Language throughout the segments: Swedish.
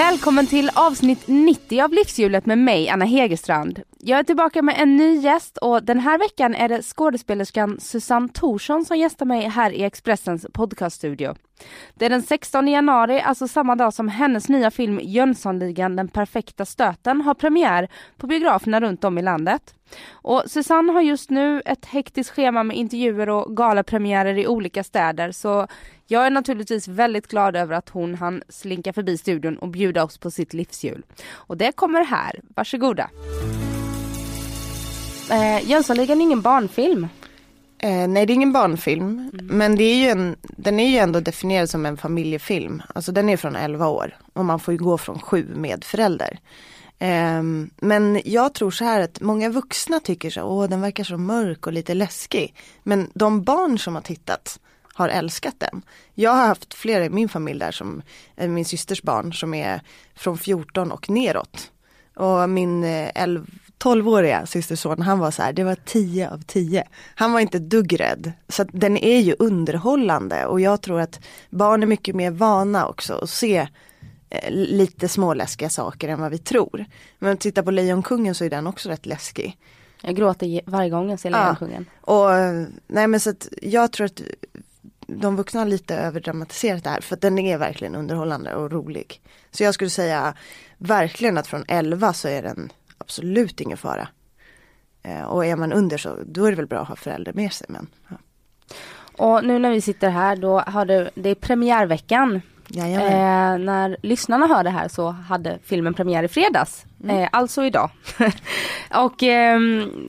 Välkommen till avsnitt 90 av Livshjulet med mig, Anna Hegerstrand. Jag är tillbaka med en ny gäst och den här veckan är det skådespelerskan Susanne Thorsson som gästar mig här i Expressens podcaststudio. Det är den 16 januari, alltså samma dag som hennes nya film Jönssonligan Den perfekta stöten har premiär på biograferna runt om i landet. Och Susanne har just nu ett hektiskt schema med intervjuer och galapremiärer i olika städer så jag är naturligtvis väldigt glad över att hon hann slinka förbi studion och bjuda oss på sitt livshjul. Och det kommer här, varsågoda. Eh, Jönssonligan är ingen barnfilm. Eh, nej det är ingen barnfilm mm. men det är ju en, den är ju ändå definierad som en familjefilm. Alltså den är från 11 år och man får ju gå från 7 med förälder. Eh, men jag tror så här att många vuxna tycker så, åh den verkar så mörk och lite läskig. Men de barn som har tittat har älskat den. Jag har haft flera i min familj där som, eh, min systers barn som är från 14 och neråt. Och min eh, 12-åriga systerson, han var så här, det var 10 av 10. Han var inte dugg rädd. Så den är ju underhållande och jag tror att barn är mycket mer vana också att se eh, lite småläskiga saker än vad vi tror. Men tittar på Lejonkungen så är den också rätt läskig. Jag gråter varje gång jag ser Lejonkungen. Ja, och nej men så att jag tror att de vuxna har lite överdramatiserat det här för den är verkligen underhållande och rolig. Så jag skulle säga verkligen att från 11 så är den absolut ingen fara. Eh, och är man under så då är det väl bra att ha föräldrar med sig. Men, ja. Och nu när vi sitter här då har det, det är premiärveckan. Eh, när lyssnarna hör det här så hade filmen premiär i fredags. Mm. Eh, alltså idag. och eh,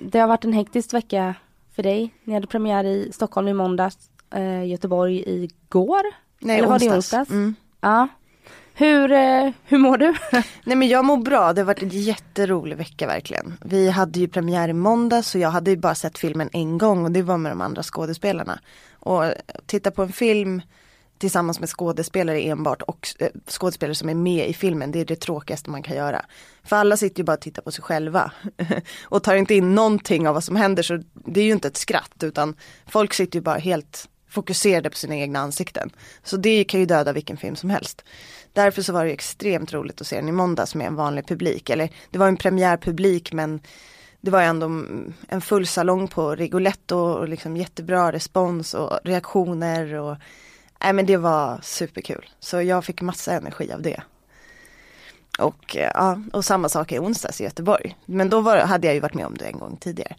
det har varit en hektisk vecka för dig. Ni hade premiär i Stockholm i måndags, eh, Göteborg igår. Nej, Eller var det onsdags? Mm. Ja. Hur, eh, hur mår du? Nej men jag mår bra, det har varit en jätterolig vecka verkligen. Vi hade ju premiär i måndag så jag hade ju bara sett filmen en gång och det var med de andra skådespelarna. Och titta på en film tillsammans med skådespelare enbart och eh, skådespelare som är med i filmen, det är det tråkigaste man kan göra. För alla sitter ju bara och tittar på sig själva och tar inte in någonting av vad som händer så det är ju inte ett skratt utan folk sitter ju bara helt fokuserade på sina egna ansikten. Så det kan ju döda vilken film som helst. Därför så var det extremt roligt att se den i måndags med en vanlig publik. Eller det var en premiärpublik men det var ändå en full salong på Rigoletto och liksom jättebra respons och reaktioner. Och, nej men det var superkul. Så jag fick massa energi av det. Och, ja, och samma sak i onsdags i Göteborg. Men då var, hade jag ju varit med om det en gång tidigare.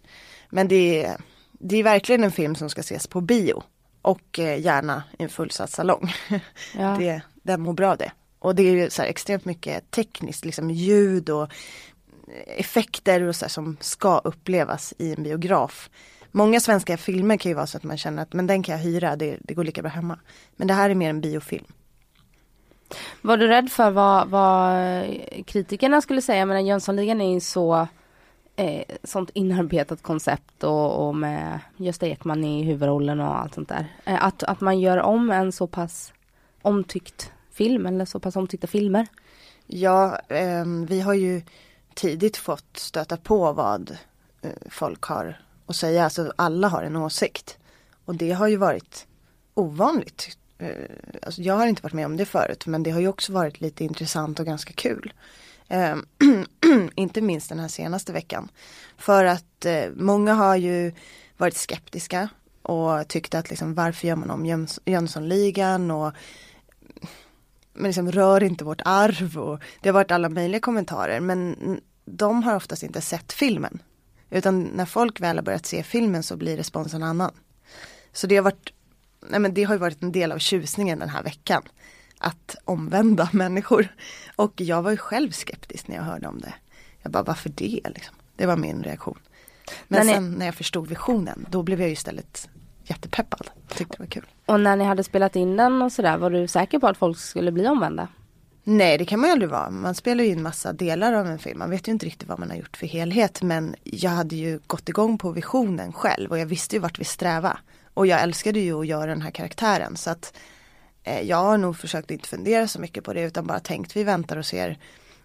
Men det är, det är verkligen en film som ska ses på bio. Och eh, gärna i en fullsatt salong. Ja. det, den mår bra det. Och det är ju så extremt mycket tekniskt, liksom ljud och effekter och så som ska upplevas i en biograf. Många svenska filmer kan ju vara så att man känner att men den kan jag hyra, det, det går lika bra hemma. Men det här är mer en biofilm. Var du rädd för vad, vad kritikerna skulle säga? Men Jönssonligan är ju så eh, sånt inarbetat koncept och, och med Gösta Ekman i huvudrollen och allt sånt där. Eh, att, att man gör om en så pass omtyckt film eller så pass omtyckta filmer? Ja, eh, vi har ju tidigt fått stöta på vad eh, folk har att säga. Alltså alla har en åsikt. Och det har ju varit ovanligt. Eh, alltså jag har inte varit med om det förut men det har ju också varit lite intressant och ganska kul. Eh, inte minst den här senaste veckan. För att eh, många har ju varit skeptiska och tyckte att liksom varför gör man om Jöns Jönssonligan och men liksom rör inte vårt arv och det har varit alla möjliga kommentarer men de har oftast inte sett filmen. Utan när folk väl har börjat se filmen så blir responsen annan. Så det har varit, nej men det har varit en del av tjusningen den här veckan. Att omvända människor. Och jag var ju själv skeptisk när jag hörde om det. Jag bara varför det liksom? Det var min reaktion. Men när sen ni... när jag förstod visionen då blev jag ju istället jättepeppad. Tyckte det var kul. Och när ni hade spelat in den och sådär var du säker på att folk skulle bli omvända? Nej det kan man ju aldrig vara. Man spelar ju in massa delar av en film. Man vet ju inte riktigt vad man har gjort för helhet. Men jag hade ju gått igång på visionen själv och jag visste ju vart vi sträva. Och jag älskade ju att göra den här karaktären. Så att eh, jag har nog försökt inte fundera så mycket på det utan bara tänkt vi väntar och ser.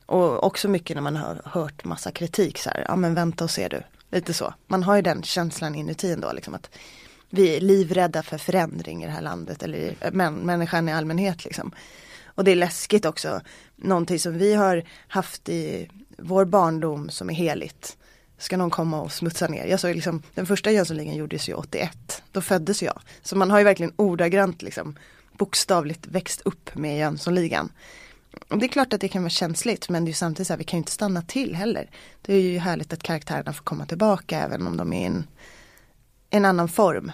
Och också mycket när man har hört massa kritik så här. Ja men vänta och se du. Lite så. Man har ju den känslan inuti ändå liksom att vi är livrädda för förändring i det här landet eller män, människan i allmänhet liksom. Och det är läskigt också. Någonting som vi har haft i vår barndom som är heligt. Ska någon komma och smutsa ner. Jag såg liksom, den första Jönssonligan gjordes ju 81. Då föddes jag. Så man har ju verkligen ordagrant liksom bokstavligt växt upp med Jönssonligan. Och det är klart att det kan vara känsligt men det är samtidigt så här, vi kan ju inte stanna till heller. Det är ju härligt att karaktärerna får komma tillbaka även om de är i en, en annan form.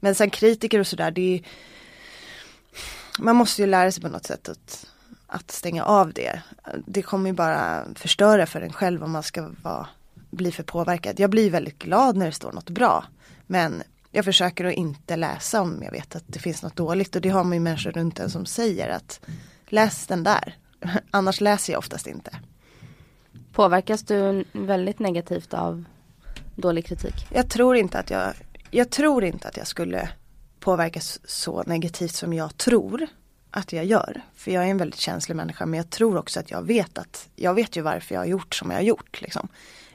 Men sen kritiker och sådär, det är man måste ju lära sig på något sätt att, att stänga av det. Det kommer ju bara förstöra för en själv om man ska vara, bli för påverkad. Jag blir väldigt glad när det står något bra. Men jag försöker att inte läsa om jag vet att det finns något dåligt. Och det har man ju människor runt en som säger att läs den där. Annars läser jag oftast inte. Påverkas du väldigt negativt av dålig kritik? Jag tror inte att jag, jag tror inte att jag skulle påverkas så negativt som jag tror att jag gör. För jag är en väldigt känslig människa men jag tror också att jag vet att jag vet ju varför jag har gjort som jag har gjort. Liksom.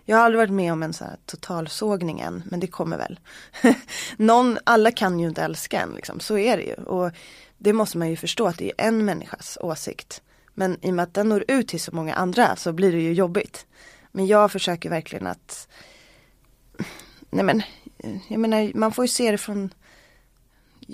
Jag har aldrig varit med om en sån här totalsågning än men det kommer väl. Någon, alla kan ju inte älska en liksom, så är det ju. Och det måste man ju förstå att det är en människas åsikt. Men i och med att den når ut till så många andra så blir det ju jobbigt. Men jag försöker verkligen att Nej men, jag menar man får ju se det från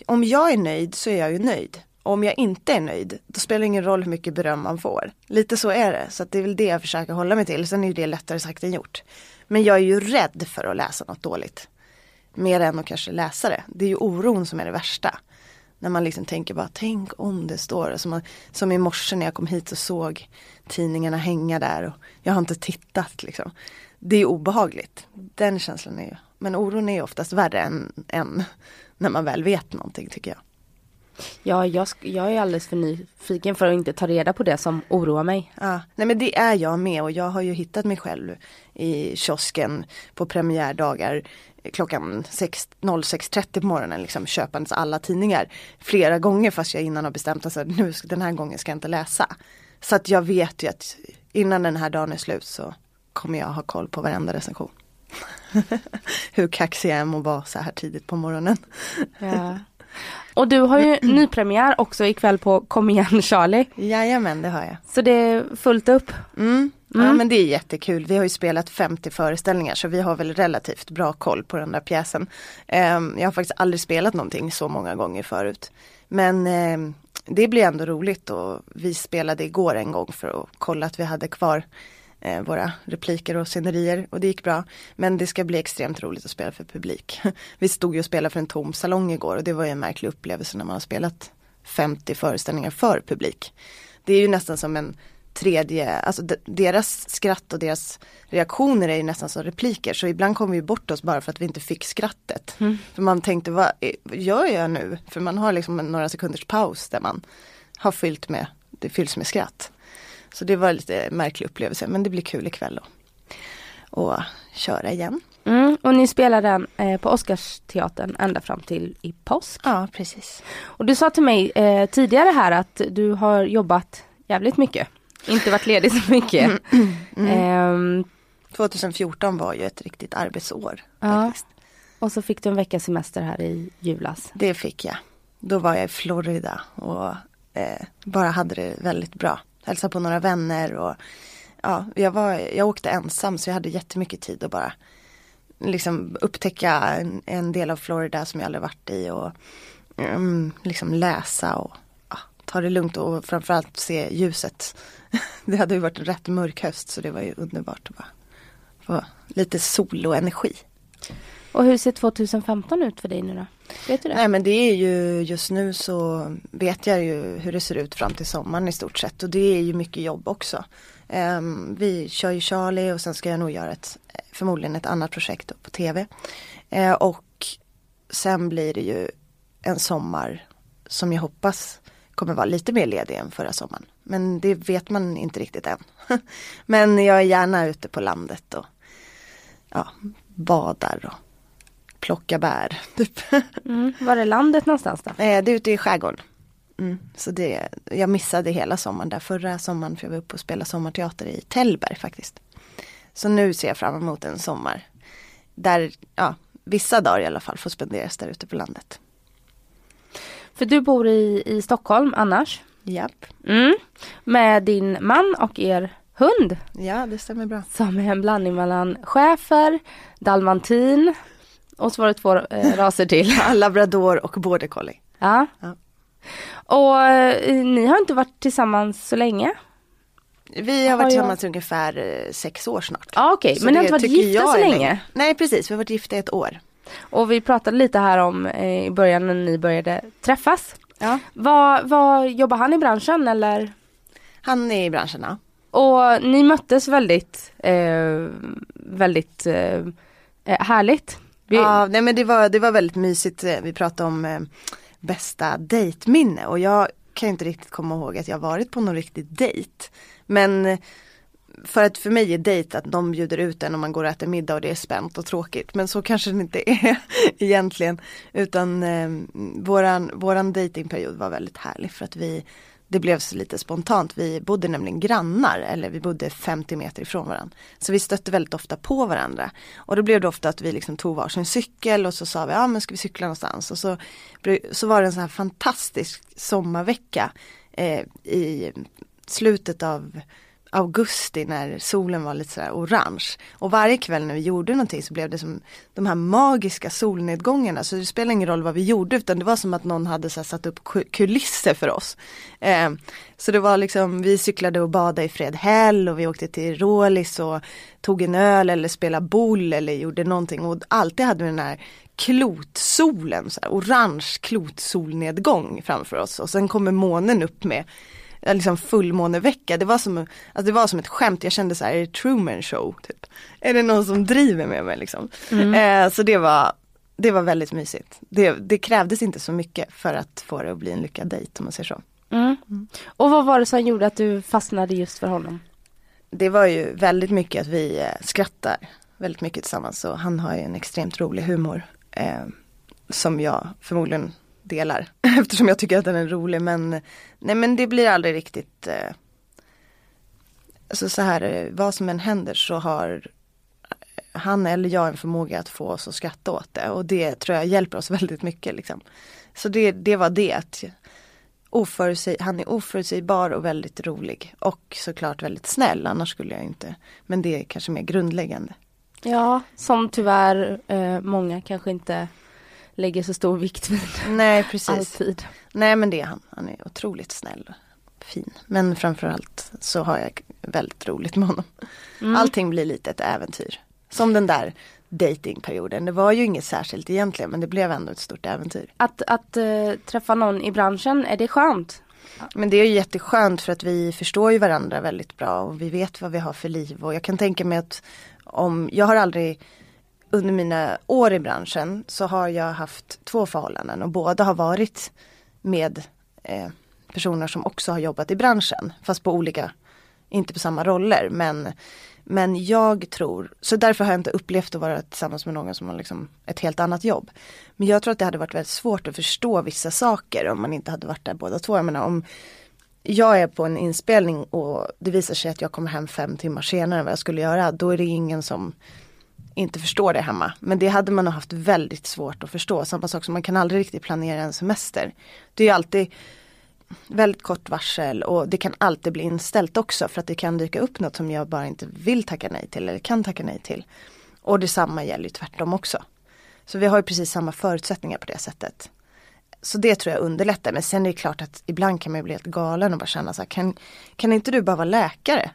om jag är nöjd så är jag ju nöjd. Och om jag inte är nöjd, då spelar det ingen roll hur mycket beröm man får. Lite så är det, så det är väl det jag försöker hålla mig till. Sen är ju det lättare sagt än gjort. Men jag är ju rädd för att läsa något dåligt. Mer än att kanske läsa det. Det är ju oron som är det värsta. När man liksom tänker bara, tänk om det står. Som, man, som i morse när jag kom hit och såg tidningarna hänga där. Och jag har inte tittat liksom. Det är obehagligt. Den känslan är ju. Men oron är oftast värre än, än när man väl vet någonting tycker jag. Ja, jag, jag är alldeles för nyfiken för att inte ta reda på det som oroar mig. Ja, nej men det är jag med och jag har ju hittat mig själv i kiosken på premiärdagar klockan 06.30 på morgonen liksom köpandes alla tidningar flera gånger fast jag innan har bestämt att nu den här gången ska jag inte läsa. Så att jag vet ju att innan den här dagen är slut så kommer jag ha koll på varenda recension. Hur kaxig jag är att vara så här tidigt på morgonen. Ja. Och du har ju nypremiär också ikväll på Kom igen Charlie. Jajamän det har jag. Så det är fullt upp. Mm. Mm. Ja men det är jättekul. Vi har ju spelat 50 föreställningar så vi har väl relativt bra koll på den där pjäsen. Um, jag har faktiskt aldrig spelat någonting så många gånger förut. Men um, det blir ändå roligt och vi spelade igår en gång för att kolla att vi hade kvar eh, våra repliker och scenerier och det gick bra. Men det ska bli extremt roligt att spela för publik. Vi stod ju och spelade för en tom salong igår och det var ju en märklig upplevelse när man har spelat 50 föreställningar för publik. Det är ju nästan som en tredje, alltså deras skratt och deras reaktioner är ju nästan som repliker så ibland kommer vi bort oss bara för att vi inte fick skrattet. Mm. För man tänkte vad gör jag nu? För man har liksom några sekunders paus där man har fyllt med, det fylls med skratt. Så det var lite märklig upplevelse men det blir kul ikväll då. Och köra igen. Mm, och ni spelar den eh, på Oscarsteatern ända fram till i påsk. Ja precis. Och du sa till mig eh, tidigare här att du har jobbat jävligt mycket. Inte varit ledig så mycket. Mm, mm. Eh, 2014 var ju ett riktigt arbetsår. Ja. Och så fick du en veckas semester här i julas. Det fick jag. Då var jag i Florida och eh, bara hade det väldigt bra hälsade på några vänner och ja, jag, var, jag åkte ensam så jag hade jättemycket tid att bara liksom upptäcka en, en del av Florida som jag aldrig varit i och um, liksom läsa och ja, ta det lugnt och framförallt se ljuset. det hade ju varit en rätt mörk höst så det var ju underbart att bara få lite sol och energi. Och hur ser 2015 ut för dig nu då? Vet du det? Nej men det är ju just nu så vet jag ju hur det ser ut fram till sommaren i stort sett och det är ju mycket jobb också. Um, vi kör ju Charlie och sen ska jag nog göra ett, förmodligen ett annat projekt på tv. Uh, ehm, och sen blir det ju en sommar som jag hoppas kommer vara lite mer ledig än förra sommaren. Men det vet man inte riktigt än. Men jag är gärna ute på landet och ja, badar och plockar bär. Typ. Mm. Var är landet någonstans då? Eh, det är ute i skärgården. Mm. Så det, jag missade hela sommaren där förra sommaren för jag var uppe och spelade sommarteater i Tällberg faktiskt. Så nu ser jag fram emot en sommar. Där ja, vissa dagar i alla fall får spenderas där ute på landet. För du bor i, i Stockholm annars. Japp. Mm. Med din man och er hund. Ja det stämmer bra. Som är en blandning mellan schäfer, dalmantin och så var det två eh, raser till. Labrador och border collie. Ja. Ja. Och eh, ni har inte varit tillsammans så länge? Vi har Har varit jag- tillsammans ungefär eh, sex år snart. Ja okej, Så men ni har inte varit gifta så är länge? Nej precis, vi har varit gifta i ett år. Och vi pratade lite här om eh, i början när ni började träffas. Ja. Vad, vad jobbar han i branschen eller? Han är i branschen ja. Och ni möttes väldigt, eh, väldigt härligt. Vi, Ja, nej men det var, det var väldigt mysigt. Eh, vi pratade om eh, bästa dejtminne och jag kan inte riktigt komma ihåg att jag varit på någon riktig dejt. Men eh, för att för mig är dejt att de bjuder ut en och man går och äter middag och det är spänt och tråkigt. Men så kanske det inte är egentligen. Utan eh, våran, våran dejtingperiod var väldigt härlig för att vi det blev så lite spontant. Vi bodde nämligen grannar eller vi bodde 50 meter ifrån varandra. Så vi stötte väldigt ofta på varandra. Och då blev det ofta att vi liksom tog varsin cykel och så sa vi, ja men ska vi cykla någonstans? Och så, så var det en sån här fantastisk sommarvecka eh, i slutet av augusti när solen var lite sådär orange. Och varje kväll när vi gjorde någonting så blev det som de här magiska solnedgångarna. Så det spelade ingen roll vad vi gjorde utan det var som att någon hade så här satt upp kulisser för oss. Eh, så det var liksom, vi cyklade och badade i Fredhäll och vi åkte till Rålis och tog en öl eller spelade boll eller gjorde någonting. Och alltid hade vi den här klotsolen, så här, orange klotsolnedgång framför oss. Och sen kommer månen upp med liksom fullmånevecka. Det var, som, alltså det var som ett skämt. Jag kände så här, är det Truman show? Typ? Är det någon som driver med mig liksom? Eh, så det var, det var väldigt mysigt. Det, det krävdes inte så mycket för att få det att bli en lyckad dejt om man säger så. mm. Och vad var det som gjorde att du fastnade just för honom? Det var ju väldigt mycket att vi eh, skrattar väldigt mycket tillsammans och han har ju en extremt rolig humor. Eh, som jag förmodligen delar eftersom jag tycker att den är rolig men nej men det blir aldrig riktigt eh, Alltså så här, eh, vad som än händer så har han eller jag en förmåga att få oss att skratta åt det och det tror jag hjälper oss väldigt mycket liksom. Så det, det var det att oförutsäg, han är oförutsägbar och väldigt rolig och såklart väldigt snäll annars skulle jag inte men det är kanske mer grundläggande. Ja, som tyvärr eh, många kanske inte lägger så stor vikt vid Nej precis. alltid. Nej men det är han. Han är otroligt snäll och fin. Men framförallt så har jag väldigt roligt med honom. Mm. Allting blir lite ett äventyr. Som den där datingperioden. Det var ju inget särskilt egentligen men det blev ändå ett stort äventyr. Att, att eh, träffa någon i branschen, är det skönt? Men det är ju jätteskönt för att vi förstår ju varandra väldigt bra och vi vet vad vi har för liv och jag kan tänka mig att om, jag har aldrig under mina år i branschen så har jag haft två förhållanden och båda har varit med eh, personer som också har jobbat i branschen fast på olika, inte på samma roller men men jag tror, så därför har jag inte upplevt att vara tillsammans med någon som har liksom ett helt annat jobb. Men jag tror att det hade varit väldigt svårt att förstå vissa saker om man inte hade varit där båda två. Jag menar om jag är på en inspelning och det visar sig att jag kommer hem fem timmar senare än vad jag skulle göra. Då är det ingen som inte förstår det hemma. Men det hade man nog haft väldigt svårt att förstå. Samma sak som man kan aldrig riktigt planera en semester. Det är ju alltid väldigt kort varsel och det kan alltid bli inställt också för att det kan dyka upp något som jag bara inte vill tacka nej till eller kan tacka nej till. Och detsamma gäller ju tvärtom också. Så vi har ju precis samma förutsättningar på det sättet. Så det tror jag underlättar. Men sen är det klart att ibland kan man ju bli helt galen och bara känna så här, kan, kan inte du bara vara läkare?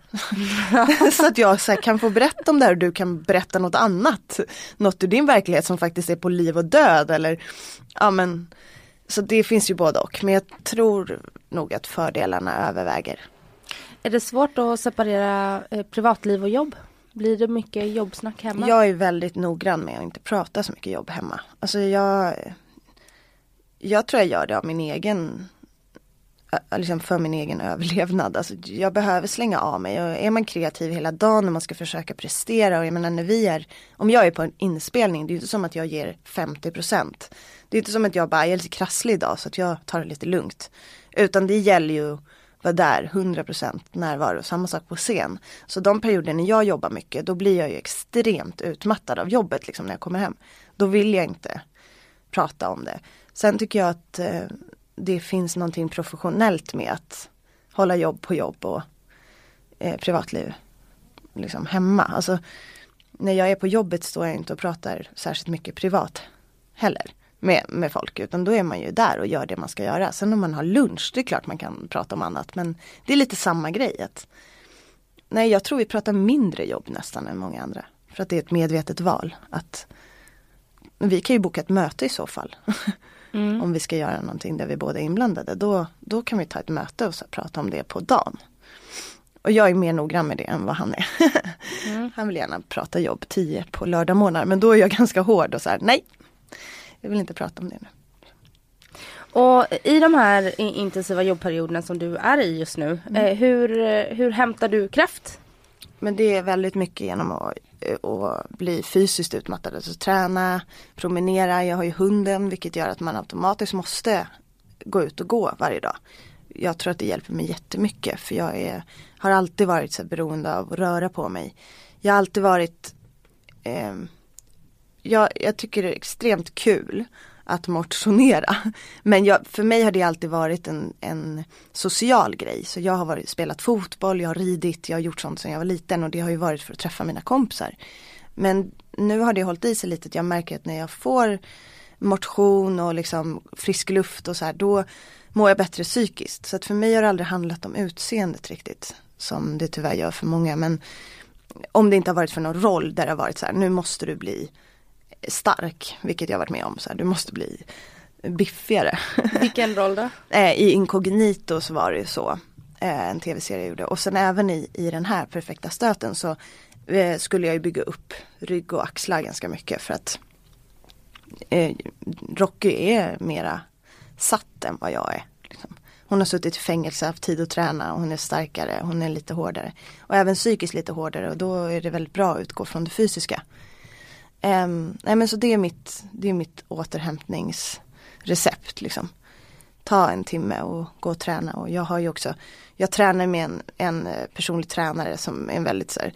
så att jag så här, kan få berätta om det här och du kan berätta något annat. Något ur din verklighet som faktiskt är på liv och död eller ja men Så det finns ju både och. Men jag tror nog att fördelarna överväger. Är det svårt att separera eh, privatliv och jobb? Blir det mycket jobbsnack hemma? Jag är väldigt noggrann med att inte prata så mycket jobb hemma. Alltså jag jag tror jag gör det av min egen liksom för min egen överlevnad. Alltså, jag behöver slänga av mig och är man kreativ hela dagen och man ska försöka prestera och jag menar när vi är, om jag är på en inspelning, det är inte som att jag ger 50%. Det är inte som att jag bara, jag är lite krasslig idag så att jag tar det lite lugnt. Utan det gäller ju vara där, 100% närvaro, samma sak på scen. Så de perioder när jag jobbar mycket, då blir jag ju extremt utmattad av jobbet liksom när jag kommer hem. Då vill jag inte prata om det. Sen tycker jag att eh, det finns någonting professionellt med att hålla jobb på jobb och eh, privatliv liksom hemma. Alltså, när jag är på jobbet står jag inte och pratar särskilt mycket privat heller med, med folk utan då är man ju där och gör det man ska göra. Sen om man har lunch, det är klart man kan prata om annat men det är lite samma grej. Att, nej, jag tror vi pratar mindre jobb nästan än många andra. För att det är ett medvetet val. att vi kan ju boka ett möte i så fall. Mm. om vi ska göra någonting där vi båda är inblandade. Då, då kan vi ta ett möte och så prata om det på dagen. Och jag är mer noggrann med det än vad han är. mm. Han vill gärna prata jobb 10 på lördagmorgnar men då är jag ganska hård och så här, nej, jag vill inte prata om det nu. Och i de här intensiva jobbperioderna som du är i just nu, mm. Eh, hur, hur hämtar du kraft? Men det är väldigt mycket genom att, Eh, och bli fysiskt utmattad. Alltså träna, promenera, jag har ju hunden vilket gör att man automatiskt måste gå ut och gå varje dag. Jag tror att det hjälper mig jättemycket för jag är, har alltid varit så beroende av att röra på mig. Jag har alltid varit eh, jag, jag tycker det är extremt kul att motionera. Men jag, för mig har det alltid varit en, en social grej. Så jag har varit, spelat fotboll, jag har ridit, jag har gjort sånt sedan jag var liten och det har ju varit för att träffa mina kompisar. Men nu har det hållit i sig lite, jag märker att när jag får motion och liksom frisk luft och så här, då mår jag bättre psykiskt. Så att för mig har det aldrig handlat om utseendet riktigt. Som det tyvärr gör för många. Men om det inte har varit för någon roll där det har varit så här, nu måste du bli stark, vilket jag varit med om. Så här, du måste bli biffigare. Vilken roll då? Eh, I Incognito så var det ju så. Eh, en tv-serie jag gjorde och sen även i, i den här perfekta stöten så eh, skulle jag ju bygga upp rygg och axlar ganska mycket för att Rocky är mera satt än vad jag är. Liksom. Hon har suttit i fängelse, haft tid att träna, hon är starkare, hon är lite hårdare. Och även psykiskt lite hårdare och då är det väldigt bra att utgå från det fysiska. Um, nej men så det är mitt, det är mitt återhämtningsrecept liksom. Ta en timme och gå och träna och jag har ju också, jag tränar med en, en eh, personlig tränare som är en väldigt så här,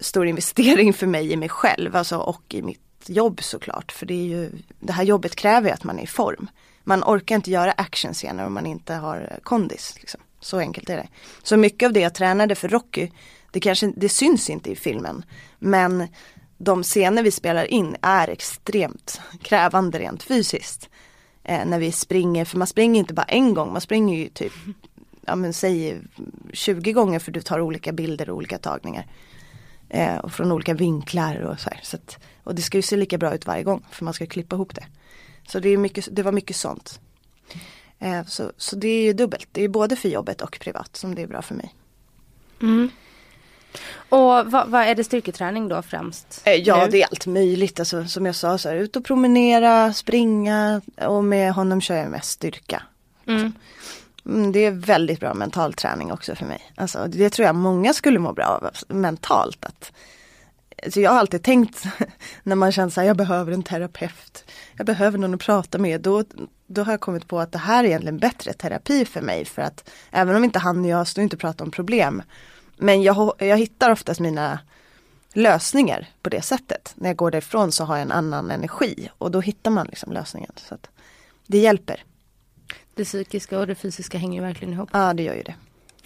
stor investering för mig i mig själv alltså, och i mitt jobb såklart. För det är ju, det här jobbet kräver att man är i form. Man orkar inte göra actionscener om man inte har eh, kondis. Liksom. Så enkelt är det. Så mycket av det jag tränade för Rocky, det kanske det syns inte i filmen. Men de scener vi spelar in är extremt krävande rent fysiskt. Eh, när vi springer, för man springer inte bara en gång, man springer ju typ, ja men säg 20 gånger för du tar olika bilder och olika tagningar. Eh, och från olika vinklar och så här. Så att, och det ska ju se lika bra ut varje gång för man ska klippa ihop det. Så det, är mycket, det var mycket sånt. Eh, så, så det är ju dubbelt, det är både för jobbet och privat som det är bra för mig. Mm. Och vad, vad, är det styrketräning då främst? Eh, ja nu? det är allt möjligt. Alltså, som jag sa, så här, ut och promenera, springa och med honom kör jag mest styrka. Mm. Mm, det är väldigt bra mental träning också för mig. Alltså, det tror jag många skulle må bra av mentalt. Att, så jag har alltid tänkt när man känner att jag behöver en terapeut. Jag behöver någon att prata med. Då, då har jag kommit på att det här är egentligen bättre terapi för mig. För att även om inte han och jag står inte och pratar om problem men jag, jag hittar oftast mina lösningar på det sättet. När jag går därifrån så har jag en annan energi och då hittar man liksom lösningen. Så det hjälper. Det psykiska och det fysiska hänger ju verkligen ihop. Ja det gör ju det.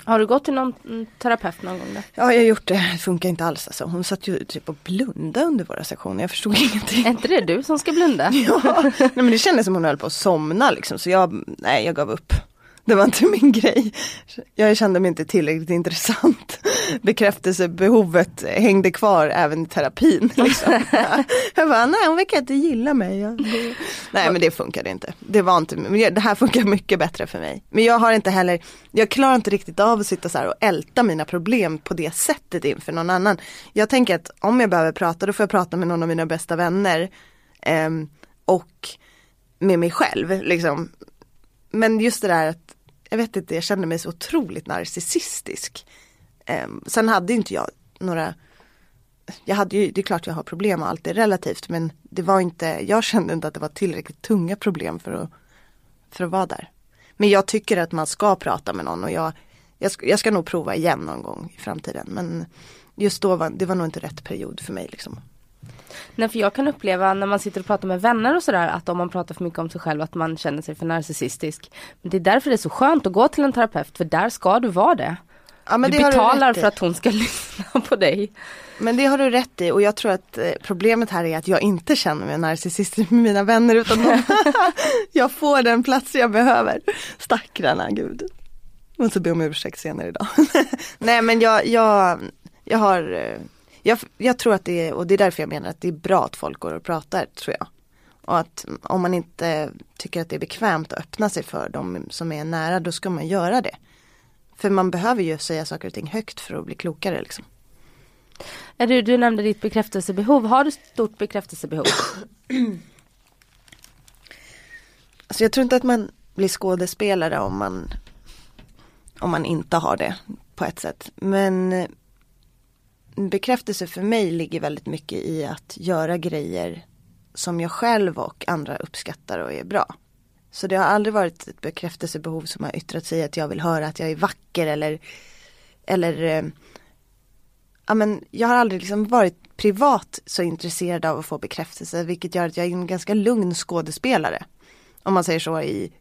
Har du gått till någon mm, terapeut någon gång? Då? Ja jag har gjort det, det funkar inte alls alltså. Hon satt ju typ och blundade under våra sektioner, jag förstod ingenting. Är inte det du som ska blunda? ja, nej, men det kändes som hon höll på att somna liksom så jag, nej jag gav upp det var inte min grej. Jag kände mig inte tillräckligt intressant. Bekräftelsebehovet hängde kvar även i terapin. Liksom. Jag bara, nej hon verkar inte gilla mig. nej men det funkade inte. Det var inte, det här funkar mycket bättre för mig. Men jag har inte heller, jag klarar inte riktigt av att sitta så här och älta mina problem på det sättet inför någon annan. Jag tänker att om jag behöver prata då får jag prata med någon av mina bästa vänner. Um, och med mig själv liksom. Men just det där att jag vet inte, jag kände mig så otroligt narcissistisk. Eh, sen hade inte jag några jag hade ju, det är klart jag har problem och allt är relativt men det var inte, jag kände inte att det var tillräckligt tunga problem för att, för att vara där. Men jag tycker att man ska prata med någon och jag, jag, ska, jag ska nog prova igen någon gång i framtiden. Men just då var det var nog inte rätt period för mig. Liksom. Nej för jag kan uppleva när man sitter och pratar med vänner och sådär att om man pratar för mycket om sig själv att man känner sig för narcissistisk. Men det är därför det är så skönt att gå till en terapeut för där ska du vara det. Ja, du betalar du för att hon ska lyssna på dig. Men det har du rätt i och jag tror att eh, problemet här är att jag inte känner mig narcissistisk med mina vänner utan de, jag får den plats jag behöver. Stackarna, gud. Jag måste be om ursäkt senare idag. Nej men jag, jag, jag har, eh, jag, jag tror att det är, och det är därför jag menar att det är bra att folk går och pratar tror jag. Och att om man inte tycker att det är bekvämt att öppna sig för dem som är nära då ska man göra det. För man behöver ju säga saker och ting högt för att bli klokare liksom. Du, du nämnde ditt bekräftelsebehov. Har du stort bekräftelsebehov? alltså jag tror inte att man blir skådespelare om man om man inte har det på ett sätt. Men bekräftelse för mig ligger väldigt mycket i att göra grejer som jag själv och andra uppskattar och är bra. Så det har aldrig varit ett bekräftelsebehov som har yttrat sig att jag vill höra att jag är vacker eller eller eh, ja, men jag har aldrig liksom varit privat så intresserad av att få bekräftelse vilket gör att jag är en ganska lugn skådespelare. Om man säger så i,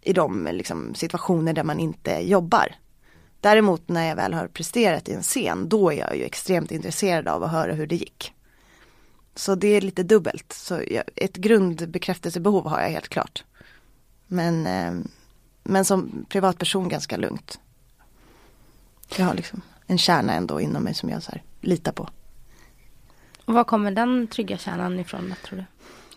i de liksom, situationer där man inte jobbar. Däremot när jag väl har presterat i en scen då är jag ju extremt intresserad av att höra hur det gick. Så det är lite dubbelt. Så jag, ett grundbekräftelsebehov har jag helt klart. Men, eh, men som privatperson ganska lugnt. Jag har liksom en kärna ändå inom mig som jag så här, litar på. Och var kommer den trygga kärnan ifrån tror du?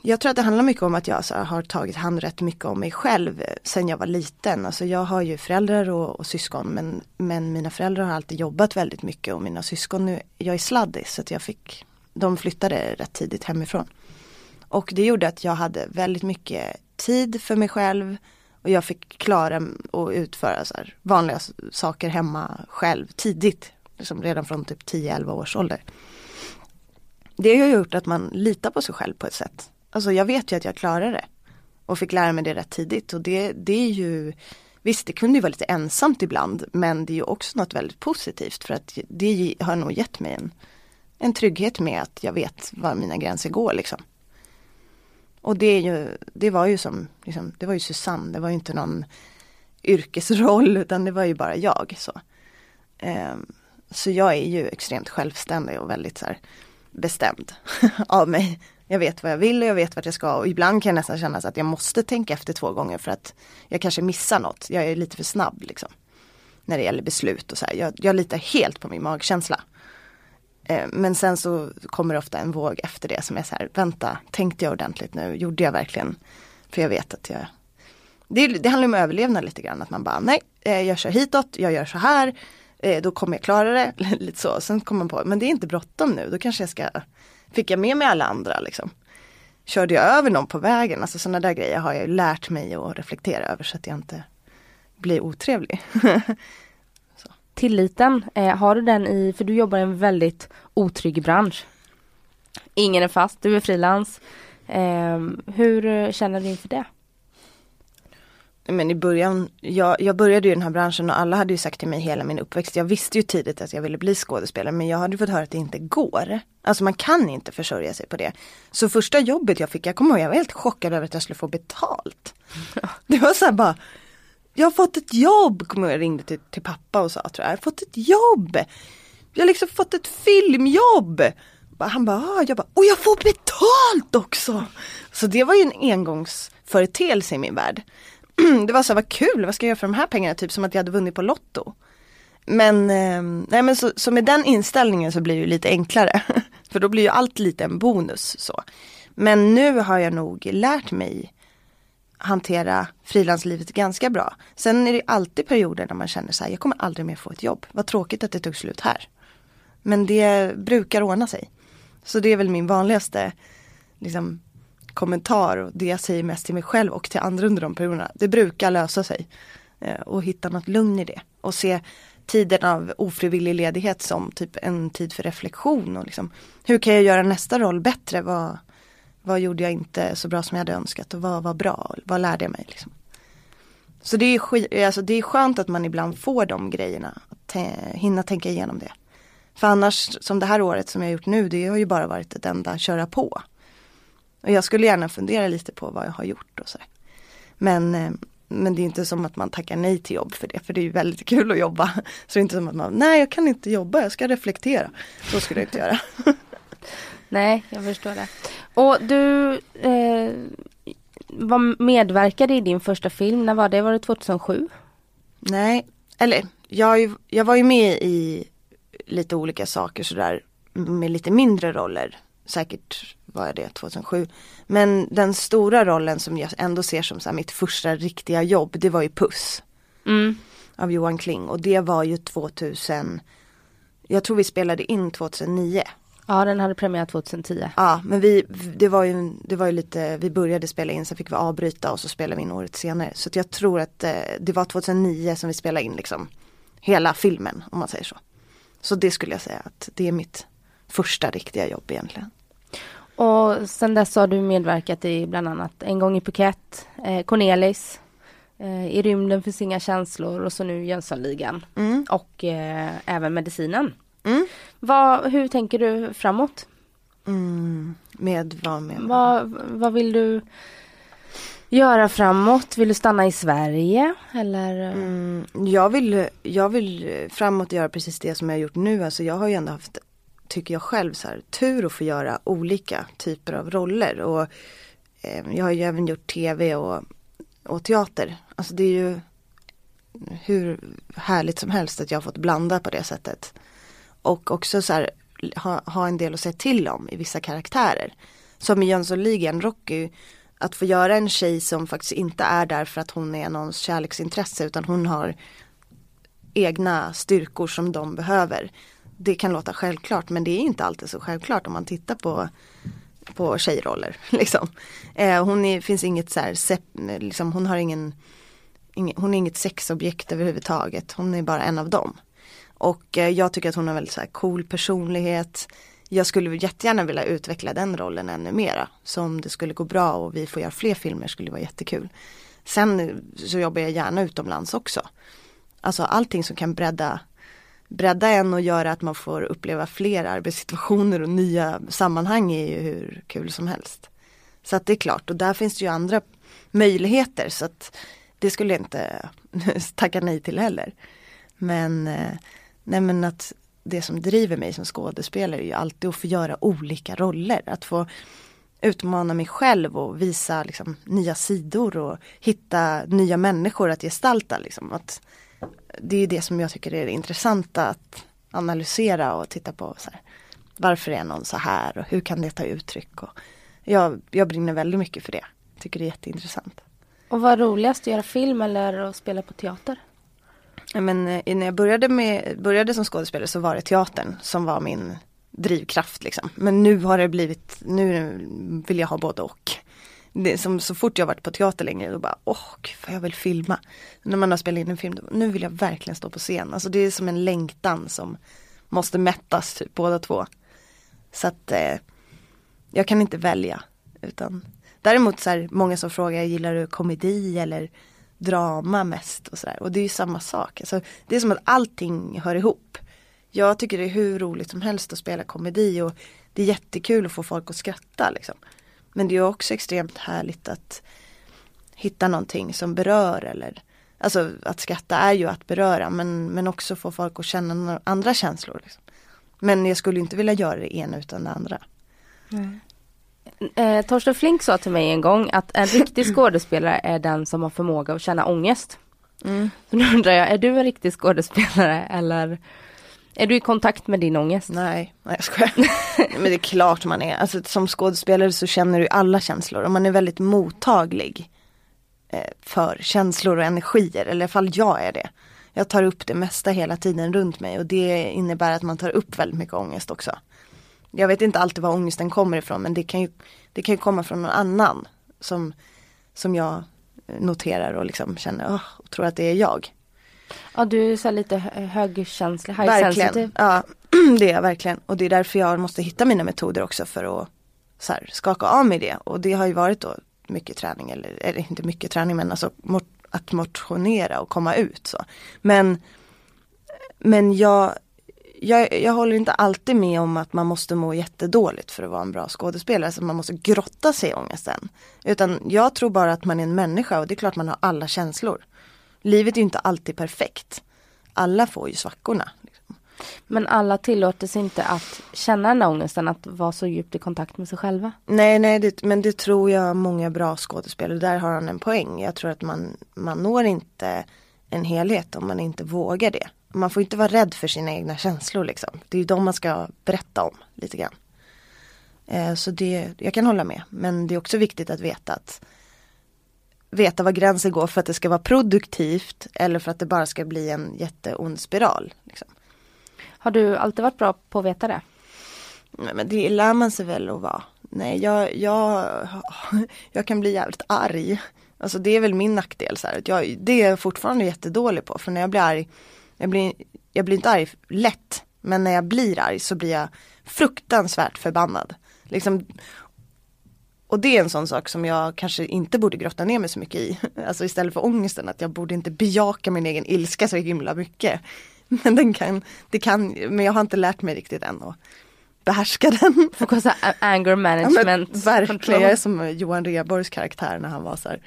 Jag tror att det handlar mycket om att jag alltså, har tagit hand rätt mycket om mig själv eh, sen jag var liten. Alltså jag har ju föräldrar och, och, syskon men, men mina föräldrar har alltid jobbat väldigt mycket och mina syskon, nu, jag är sladdis så att jag fick, de flyttade rätt tidigt hemifrån. Och det gjorde att jag hade väldigt mycket tid för mig själv och jag fick klara och utföra så vanliga saker hemma själv tidigt. Liksom redan från typ 10-11 års ålder. Det har gjort att man litar på sig själv på ett sätt. Alltså jag vet ju att jag klarar det. Och fick lära mig det rätt tidigt och det, det är ju Visst det kunde ju vara lite ensamt ibland men det är ju också något väldigt positivt för att det har nog gett mig en, en trygghet med att jag vet var mina gränser går liksom. Och det, är ju, det var ju som, liksom, det var ju Susanne, det var ju inte någon yrkesroll utan det var ju bara jag. Så, um, så jag är ju extremt självständig och väldigt så här, bestämd av mig. Jag vet vad jag vill och jag vet vart jag ska och ibland kan jag nästan känna att jag måste tänka efter två gånger för att jag kanske missar något. Jag är lite för snabb liksom. När det gäller beslut och så här. Jag, jag litar helt på min magkänsla. Eh, men sen så kommer det ofta en våg efter det som är så här, vänta, tänkte jag ordentligt nu, gjorde jag verkligen? För jag vet att jag Det, det handlar om överlevnad lite grann, att man bara, nej, eh, jag kör hitåt, jag gör så här, eh, då kommer jag klara det, lite så. Sen kommer man på, men det är inte bråttom nu, då kanske jag ska, fick jag med mig alla andra liksom? Körde jag över någon på vägen? Alltså sådana där grejer har jag lärt mig att reflektera över så att jag inte blir otrevlig. tilliten, eh, har du den i, för du jobbar i en väldigt otrygg bransch. Ingen är fast, du är frilans. Eh, hur känner du inför det? Men i början, jag, jag började i den här branschen och alla hade ju sagt till mig hela min uppväxt, jag visste ju tidigt att jag ville bli skådespelare men jag hade fått höra att det inte går. Alltså man kan inte försörja sig på det. Så första jobbet jag fick, jag kommer ihåg, jag var helt chockad över att jag skulle få betalt. Det var så här bara, jag har fått ett jobb, kommer jag ringde till, till pappa och sa tror jag, jag har fått ett jobb. Jag har liksom fått ett filmjobb. Han bara, ah, jag bara, och jag får betalt också! Så det var ju en engångsföreteelse i min värld. det var så vad kul, vad ska jag göra för de här pengarna? Typ som att jag hade vunnit på Lotto. Men, eh, nej men så, så, med den inställningen så blir det lite enklare. för då blir ju allt lite en bonus så. Men nu har jag nog lärt mig hantera frilanslivet ganska bra. Sen är det alltid perioder när man känner så här, jag kommer aldrig mer få ett jobb. Vad tråkigt att det tog slut här. Men det brukar ordna sig. Så det är väl min vanligaste liksom, kommentar och det jag säger mest till mig själv och till andra under de perioderna. Det brukar lösa sig. Eh, och hitta något lugn i det. Och se tiden av ofrivillig ledighet som typ en tid för reflektion. Och liksom, hur kan jag göra nästa roll bättre? Vad, vad gjorde jag inte så bra som jag hade önskat och vad var bra? Vad lärde jag mig? Liksom. Så det är, skit, alltså det är skönt att man ibland får de grejerna. Att eh, hinna tänka igenom det. För annars, som det här året som jag gjort nu, det har ju bara varit ett enda köra på. Och jag skulle gärna fundera lite på vad jag har gjort och så. Men, eh, men det är inte som att man tackar nej till jobb för det, för det är ju väldigt kul att jobba. Så det är inte som att man, nej jag kan inte jobba, jag ska reflektera. Så skulle jag inte göra. nej, jag förstår det. Och du eh, var medverkade i din första film, när var det? Var det 2007? Nej, eller jag, jag var ju med i lite olika saker sådär med lite mindre roller. Säkert var jag det 2007. Men den stora rollen som jag ändå ser som så mitt första riktiga jobb det var ju Puss. Mm. Av Johan Kling och det var ju 2000 Jag tror vi spelade in 2009. Ja den hade premiär 2010. Ja men vi, det var ju, det var ju lite, vi började spela in sen fick vi avbryta och så spelade vi in året senare. Så jag tror att eh, det var 2009 som vi spelade in liksom hela filmen om man säger så. Så det skulle jag säga att det är mitt första riktiga jobb egentligen. Och sen dess har du medverkat i bland annat En gång i Phuket, eh, Cornelis, eh, I rymden finns inga känslor och så nu Jönssonligan. Mm. Och eh, även Medicinen. Mm. Vad, hur tänker du framåt? Mm. Med vad med? Vad, vad vill du göra framåt? Vill du stanna i Sverige eller? Mm, jag, vill, jag vill framåt göra precis det som jag har gjort nu. Alltså jag har ju ändå haft, tycker jag själv, så här, tur att få göra olika typer av roller. Och eh, Jag har ju även gjort tv och, och teater. Alltså det är ju hur härligt som helst att jag har fått blanda på det sättet. Och också så här, ha, ha en del att säga till om i vissa karaktärer. Som i Jönssonligan, Rocky att få göra en tjej som faktiskt inte är där för att hon är någons kärleksintresse utan hon har egna styrkor som de behöver. Det kan låta självklart men det är inte alltid så självklart om man tittar på, på tjejroller. Liksom. Eh, hon är, finns inget så här, liksom, hon har ingen, ingen, hon är inget sexobjekt överhuvudtaget. Hon är bara en av dem. Och eh, jag tycker att hon har väldigt så här, cool personlighet jag skulle jättegärna vilja utveckla den rollen ännu mera. Så om det skulle gå bra och vi får göra fler filmer skulle det vara jättekul. Sen så jobbar jag gärna utomlands också. Alltså allting som kan bredda, bredda en och göra att man får uppleva fler arbetssituationer och nya sammanhang är ju hur kul som helst. Så att det är klart och där finns det ju andra möjligheter så att det skulle jag inte tacka nej till heller. Men, eh, nej men att det som driver mig som skådespelare är ju alltid att få göra olika roller. Att få utmana mig själv och visa liksom, nya sidor och hitta nya människor att gestalta. Liksom. Att det är det som jag tycker är det intressanta att analysera och titta på. Så här, varför är någon så här och hur kan det ta uttryck? Och jag, jag brinner väldigt mycket för det. Tycker det är jätteintressant. Och vad är roligast, att göra film eller att spela på teater? Men eh, när jag började, med, började som skådespelare så var det teatern som var min drivkraft liksom. Men nu har det blivit, nu vill jag ha både och. Det som, så fort jag varit på teater längre då bara, åh gud jag vill filma. När man har spelat in en film, då, nu vill jag verkligen stå på scen. Alltså det är som en längtan som måste mättas typ båda två. Så att eh, jag kan inte välja. Utan Däremot så här, många som frågar, gillar du komedi eller drama mest och sådär. Och det är ju samma sak. Alltså, det är som att allting hör ihop. Jag tycker det är hur roligt som helst att spela komedi och det är jättekul att få folk att skratta liksom. Men det är också extremt härligt att hitta någonting som berör eller Alltså att skratta är ju att beröra men, men också få folk att känna andra känslor. Liksom. Men jag skulle inte vilja göra det ena utan det andra. Mm. Eh, Torsten Flink sa till mig en gång att en riktig skådespelare är den som har förmåga att känna ångest. Mm. Så nu undrar jag, är du en riktig skådespelare eller är du i kontakt med din ångest? Nej, nej jag skojar. Men det är klart man är. Alltså, som skådespelare så känner du alla känslor och man är väldigt mottaglig eh, för känslor och energier, eller i alla fall jag är det. Jag tar upp det mesta hela tiden runt mig och det innebär att man tar upp väldigt mycket ångest också jag vet inte alltid var ångesten kommer ifrån men det kan ju, det kan ju komma från någon annan som, som jag eh, noterar och liksom känner oh, och tror att det är jag. Ja du är så lite högkänslig, high verkligen. sensitive. Ja, det är jag verkligen. Och det är därför jag måste hitta mina metoder också för att så här, skaka av mig det. Och det har ju varit då mycket träning, eller, eller inte mycket träning men alltså att motionera och komma ut. så. Men, men jag, jag, jag håller inte alltid med om att man måste må jättedåligt för att vara en bra skådespelare. Så man måste grotta sig i ångesten. Utan jag tror bara att man är en människa och det är klart man har alla känslor. Livet är ju inte alltid perfekt. Alla får ju svackorna. Liksom. Men alla tillåter sig inte att känna den ångesten, att vara så djupt i kontakt med sig själva. Nej, nej, det, men det tror jag många bra skådespelare, där har han en poäng. Jag tror att man, man når inte en helhet om man inte vågar det. Man får inte vara rädd för sina egna känslor liksom. Det är ju de man ska berätta om lite grann. Eh, så det, jag kan hålla med. Men det är också viktigt att veta att veta var gränsen går för att det ska vara produktivt eller för att det bara ska bli en jätteond spiral. Liksom. Har du alltid varit bra på att veta det? Nej men det lär man sig väl att vara. Nej jag, jag, jag kan bli jävligt arg. Alltså det är väl min nackdel. Så här. Jag, det är jag fortfarande jättedålig på. För när jag blir arg, jag blir, jag blir inte arg lätt. Men när jag blir arg så blir jag fruktansvärt förbannad. Liksom, och det är en sån sak som jag kanske inte borde grotta ner mig så mycket i. Alltså istället för ångesten att jag borde inte bejaka min egen ilska så himla mycket. Men den kan, det kan, men jag har inte lärt mig riktigt än att behärska den. Fokusa anger management. Ja, verkligen, jag är som Johan Reborgs karaktär när han var så här,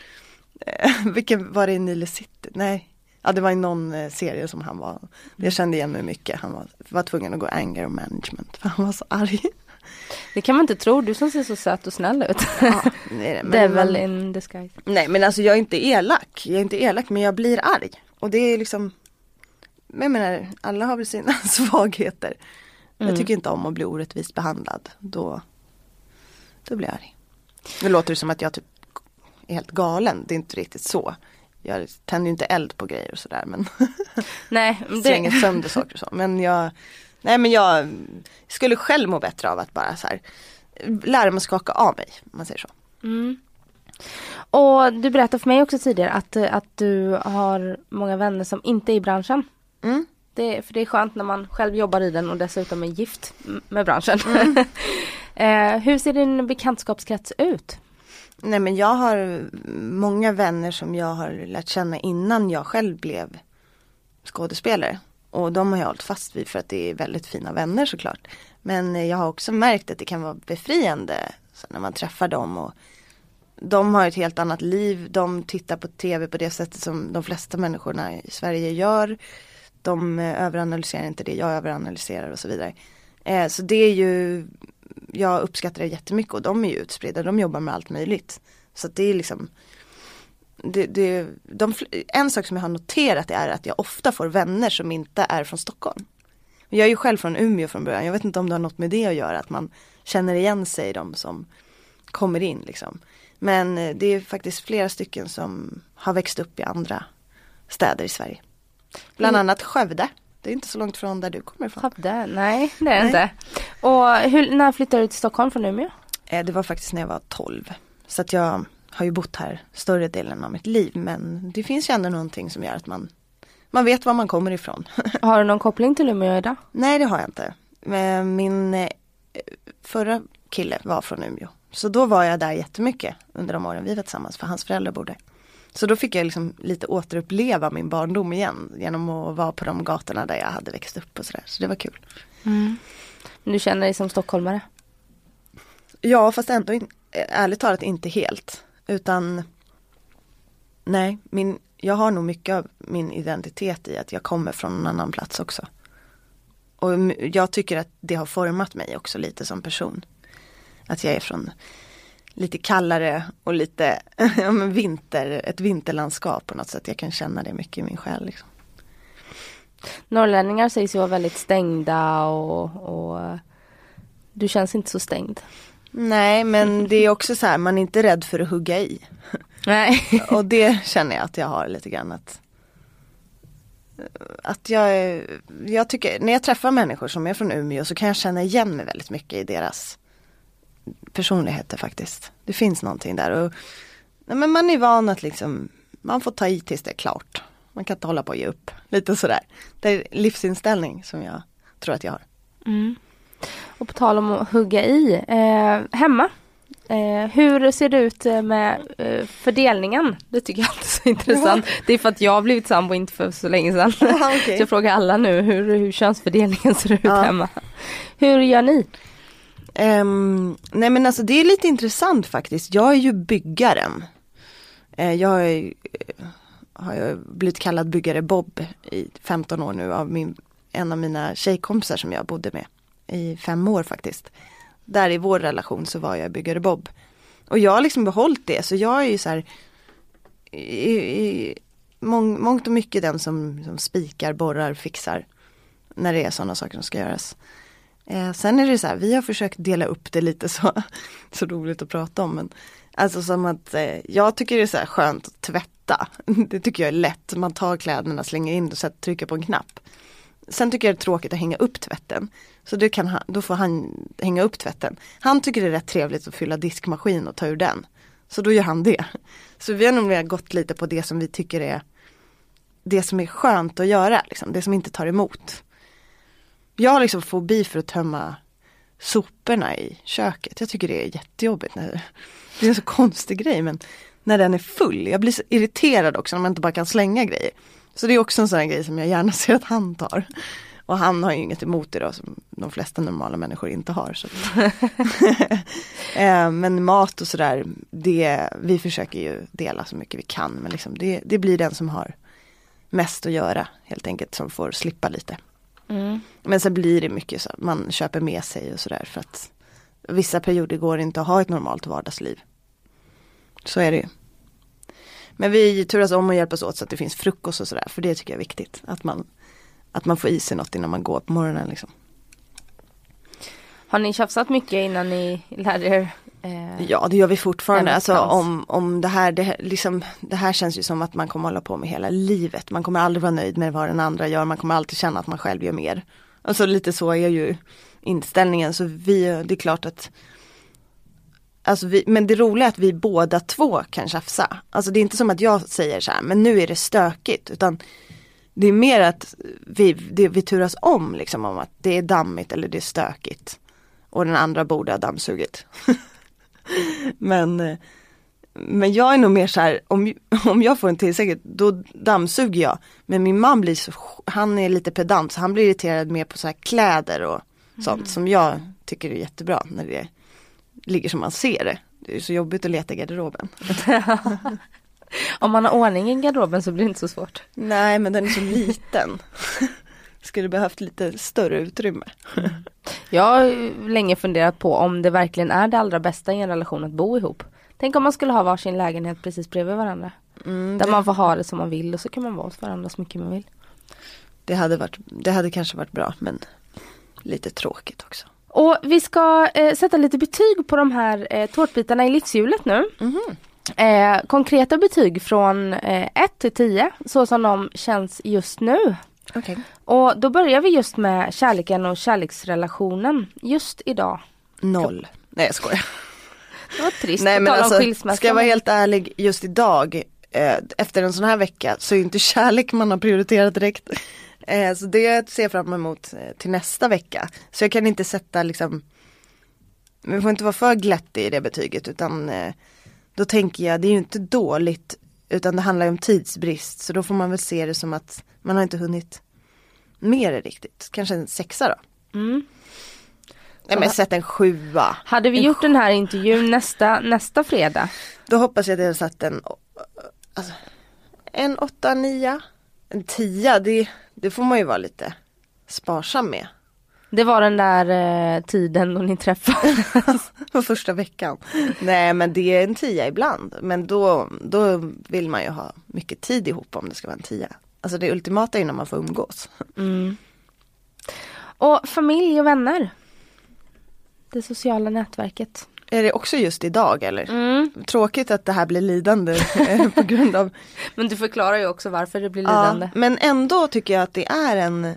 eh, vilken var det i Nile City? Nej, ja det var i någon eh, serie som han var, jag kände igen mig mycket, han var, var tvungen att gå anger management för han var så arg. Det kan man inte tro, du som ser så söt och snäll ut. Ja, nej, men, Devil in disguise. Nej men alltså jag är inte elak, jag är inte elak men jag blir arg. Och det är liksom jag menar, alla har väl sina svagheter. Mm. Jag tycker inte om att bli orättvist behandlad. Då, då blir jag arg. Nu låter det som att jag typ är helt galen. Det är inte riktigt så. Jag tänder ju inte eld på grejer och sådär men Nej, det... slänger sönder saker och så. Men jag, nej men jag skulle själv må bättre av att bara så här lära mig att skaka av mig, om man säger så. Mm. Och du berättade för mig också tidigare att, att du har många vänner som inte är i branschen. Mm. Det, för det är skönt när man själv jobbar i den och dessutom är gift med branschen. Mm. eh, hur ser din bekantskapskrets ut? Nej men jag har många vänner som jag har lärt känna innan jag själv blev skådespelare. Och de har jag hållit fast vid för att det är väldigt fina vänner såklart. Men jag har också märkt att det kan vara befriande när man träffar dem. Och de har ett helt annat liv, de tittar på tv på det sättet som de flesta människorna i Sverige gör de överanalyserar inte det, jag överanalyserar och så vidare. Eh, så det är ju, jag uppskattar det jättemycket och de är ju utspridda, de jobbar med allt möjligt. Så det är liksom det, det, de, en sak som jag har noterat är att jag ofta får vänner som inte är från Stockholm. Jag är ju själv från Umeå från början, jag vet inte om det har något med det att göra, att man känner igen sig de som kommer in liksom. Men eh, det är faktiskt flera stycken som har växt upp i andra städer i Sverige. Bland mm. annat Skövde. Det är inte så långt från där du kommer ifrån. Skövde, nej det är det inte. Och hur, när flyttade du till Stockholm från Umeå? Eh, det var faktiskt när jag var 12. Så att jag har ju bott här större delen av mitt liv men det finns ju ändå någonting som gör att man man vet var man kommer ifrån. Har du någon koppling till Umeå idag? Nej det har jag inte. Min eh, förra kille var från Umeå. Så då var jag där jättemycket under de åren vi var tillsammans för hans föräldrar bodde. Så då fick jag liksom lite återuppleva min barndom igen genom att vara på de gatorna där jag hade växt upp och sådär. Så det var kul. Mm. Du känner dig som stockholmare? Ja fast ändå in, ärligt talat inte helt. Utan nej, min, jag har nog mycket av min identitet i att jag kommer från en annan plats också. Och jag tycker att det har format mig också lite som person. Att jag är från lite kallare och lite ja, men vinter, ett vinterlandskap på något sätt. Jag kan känna det mycket i min själ. Liksom. Norrlänningar sägs ju vara väldigt stängda och, och eh, du känns inte så stängd. Nej men det är också så här, man är inte rädd för att hugga i. Nej. och det känner jag att jag har lite grann att att jag, jag tycker, när jag träffar människor som är från Umeå så kan jag känna igen mig väldigt mycket i deras personligheter faktiskt. Det finns någonting där. Och, nej, men man är van att liksom man får ta i tills det är klart. Man kan inte hålla på och ge upp. Lite sådär. Det är livsinställning som jag tror att jag har. Mm. Och på tal om att hugga i, eh, hemma. Eh, hur ser det ut eh, med eh, fördelningen? Det tycker jag alltid är så intressant. Ja. Det är för att jag har blivit sambo inte för så länge sedan. Ja, okay. Så jag frågar alla nu hur, hur könsfördelningen ser ut ja. hemma. Hur gör ni? Um, nej men alltså det är lite intressant faktiskt. Jag är ju byggaren. Uh, jag är, uh, har jag blivit kallad byggare Bob i 15 år nu av min, en av mina tjejkompisar som jag bodde med i fem år faktiskt. Där i vår relation så var jag byggare Bob. Och jag har liksom behållit det så jag är ju så här i, i mång, mångt och mycket den som, som spikar, borrar, fixar. När det är sådana saker som ska göras. Eh, sen är det så här, vi har försökt dela upp det lite så, så roligt att prata om. Men, alltså som att eh, jag tycker det är så här skönt att tvätta. Det tycker jag är lätt. Man tar kläderna, slänger in och trycker på en knapp. Sen tycker jag det är tråkigt att hänga upp tvätten. Så det kan han, då får han hänga upp tvätten. Han tycker det är rätt trevligt att fylla diskmaskin och ta ur den. Så då gör han det. Så vi har nog mer gått lite på det som vi tycker är det som är skönt att göra, liksom, det som inte tar emot. Jag har liksom fobi för att tömma soporna i köket. Jag tycker det är jättejobbigt. När, det är en så konstig grej men när den är full. Jag blir så irriterad också när man inte bara kan slänga grejer. Så det är också en sån här grej som jag gärna ser att han tar. Och han har ju inget emot det då som de flesta normala människor inte har. Så. Eh, men mat och sådär, vi försöker ju dela så mycket vi kan. Men liksom det, det blir den som har mest att göra helt enkelt som får slippa lite. Mm. Men sen blir det mycket så man köper med sig och sådär för att vissa perioder går inte att ha ett normalt vardagsliv. Så är det ju. Men vi turas om och hjälpas åt så att det finns frukost och sådär för det tycker jag är viktigt. Att man, att man får i sig något innan man går på morgonen liksom. Har ni tjafsat mycket innan ni lärde er? Eh, ja det gör vi fortfarande. Alltså om, om det här, det, liksom, det här känns ju som att man kommer hålla på med hela livet. Man kommer aldrig vara nöjd med vad den andra gör. Man kommer alltid känna att man själv gör mer. Alltså lite så är ju inställningen. Så vi, det är klart att Alltså vi, men det roliga är att vi båda två kan tjafsa. Alltså det är inte som att jag säger så här, men nu är det stökigt. Utan det är mer att vi, det, vi turas om liksom om att det är dammigt eller det är stökigt. Och den andra borde ha dammsugit. men, men jag är nog mer så här, om, om jag får en tillsägelse då dammsuger jag. Men min man blir så, han är lite pedant så han blir irriterad mer på så här kläder och sånt mm. som jag tycker är jättebra när det ligger som man ser det. Det är så jobbigt att leta i garderoben. Om man har ordning i garderoben så blir det inte så svårt. Nej men den är så liten. Skulle behövt lite större utrymme. Jag har länge funderat på om det verkligen är det allra bästa i en relation att bo ihop. Tänk om man skulle ha varsin lägenhet precis bredvid varandra. Mm, där det... man får ha det som man vill och så kan man vara hos varandra så mycket man vill. Det hade, varit, det hade kanske varit bra men lite tråkigt också. Och vi ska eh, sätta lite betyg på de här eh, tårtbitarna i livshjulet nu. Mm -hmm. eh, konkreta betyg från 1 eh, till 10 så som de känns just nu. Okay. Och då börjar vi just med kärleken och kärleksrelationen just idag. Noll. Nej jag skojar. Det var trist Nej, men alltså, Ska jag vara helt ärlig just idag eh, efter en sån här vecka så är inte kärlek man har prioriterat direkt. Eh, så det ser jag fram emot eh, till nästa vecka. Så jag kan inte sätta liksom Vi får inte vara för glättig i det betyget utan eh, Då tänker jag det är ju inte dåligt Utan det handlar om tidsbrist så då får man väl se det som att man har inte hunnit Mer riktigt, kanske en sexa då. Mm. Nej men sätt en sjua. Hade vi en gjort den här intervjun nästa, nästa fredag? Då hoppas jag att jag satt en alltså, En åtta, nia. En tia, det, det får man ju vara lite sparsam med. Det var den där eh, tiden då ni träffades. På första veckan. Nej men det är en tia ibland. Men då, då vill man ju ha mycket tid ihop om det ska vara en tia. Alltså det ultimata är när man får umgås. Mm. Och familj och vänner. Det sociala nätverket. Är det också just idag eller? Mm. Tråkigt att det här blir lidande eh, på grund av Men du förklarar ju också varför det blir lidande. Ja, men ändå tycker jag att det är en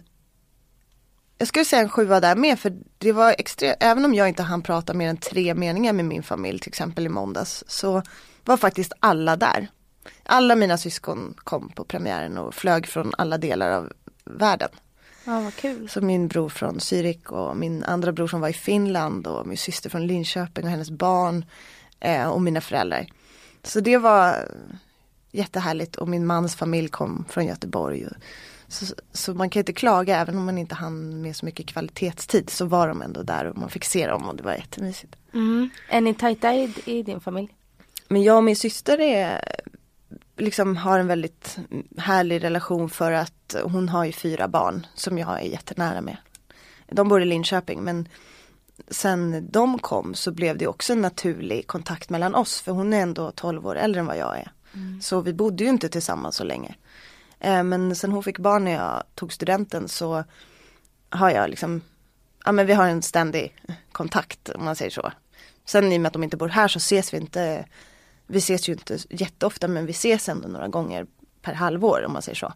Jag skulle säga en sjua där med för det var extremt, även om jag inte hann prata mer än tre meningar med min familj till exempel i måndags så var faktiskt alla där. Alla mina syskon kom på premiären och flög från alla delar av världen. Ja, vad kul. Så min bror från Zürich och min andra bror som var i Finland och min syster från Linköping och hennes barn eh, och mina föräldrar. Så det var jättehärligt och min mans familj kom från Göteborg. Så, så man kan inte klaga även om man inte hann med så mycket kvalitetstid så var de ändå där och man fick se dem och det var jättemysigt. Mm. Är ni tajta i, i din familj? Men jag och min syster är liksom har en väldigt härlig relation för att hon har ju fyra barn som jag är jättenära med. De bor i Linköping men sen de kom så blev det också en naturlig kontakt mellan oss för hon är ändå 12 år äldre än vad jag är. Mm. Så vi bodde ju inte tillsammans så länge. Eh, men sen hon fick barn när jag tog studenten så har jag liksom, ja men vi har en ständig kontakt om man säger så. Sen i och med att de inte bor här så ses vi inte, vi ses ju inte jätteofta men vi ses ändå några gånger per halvår om man säger så.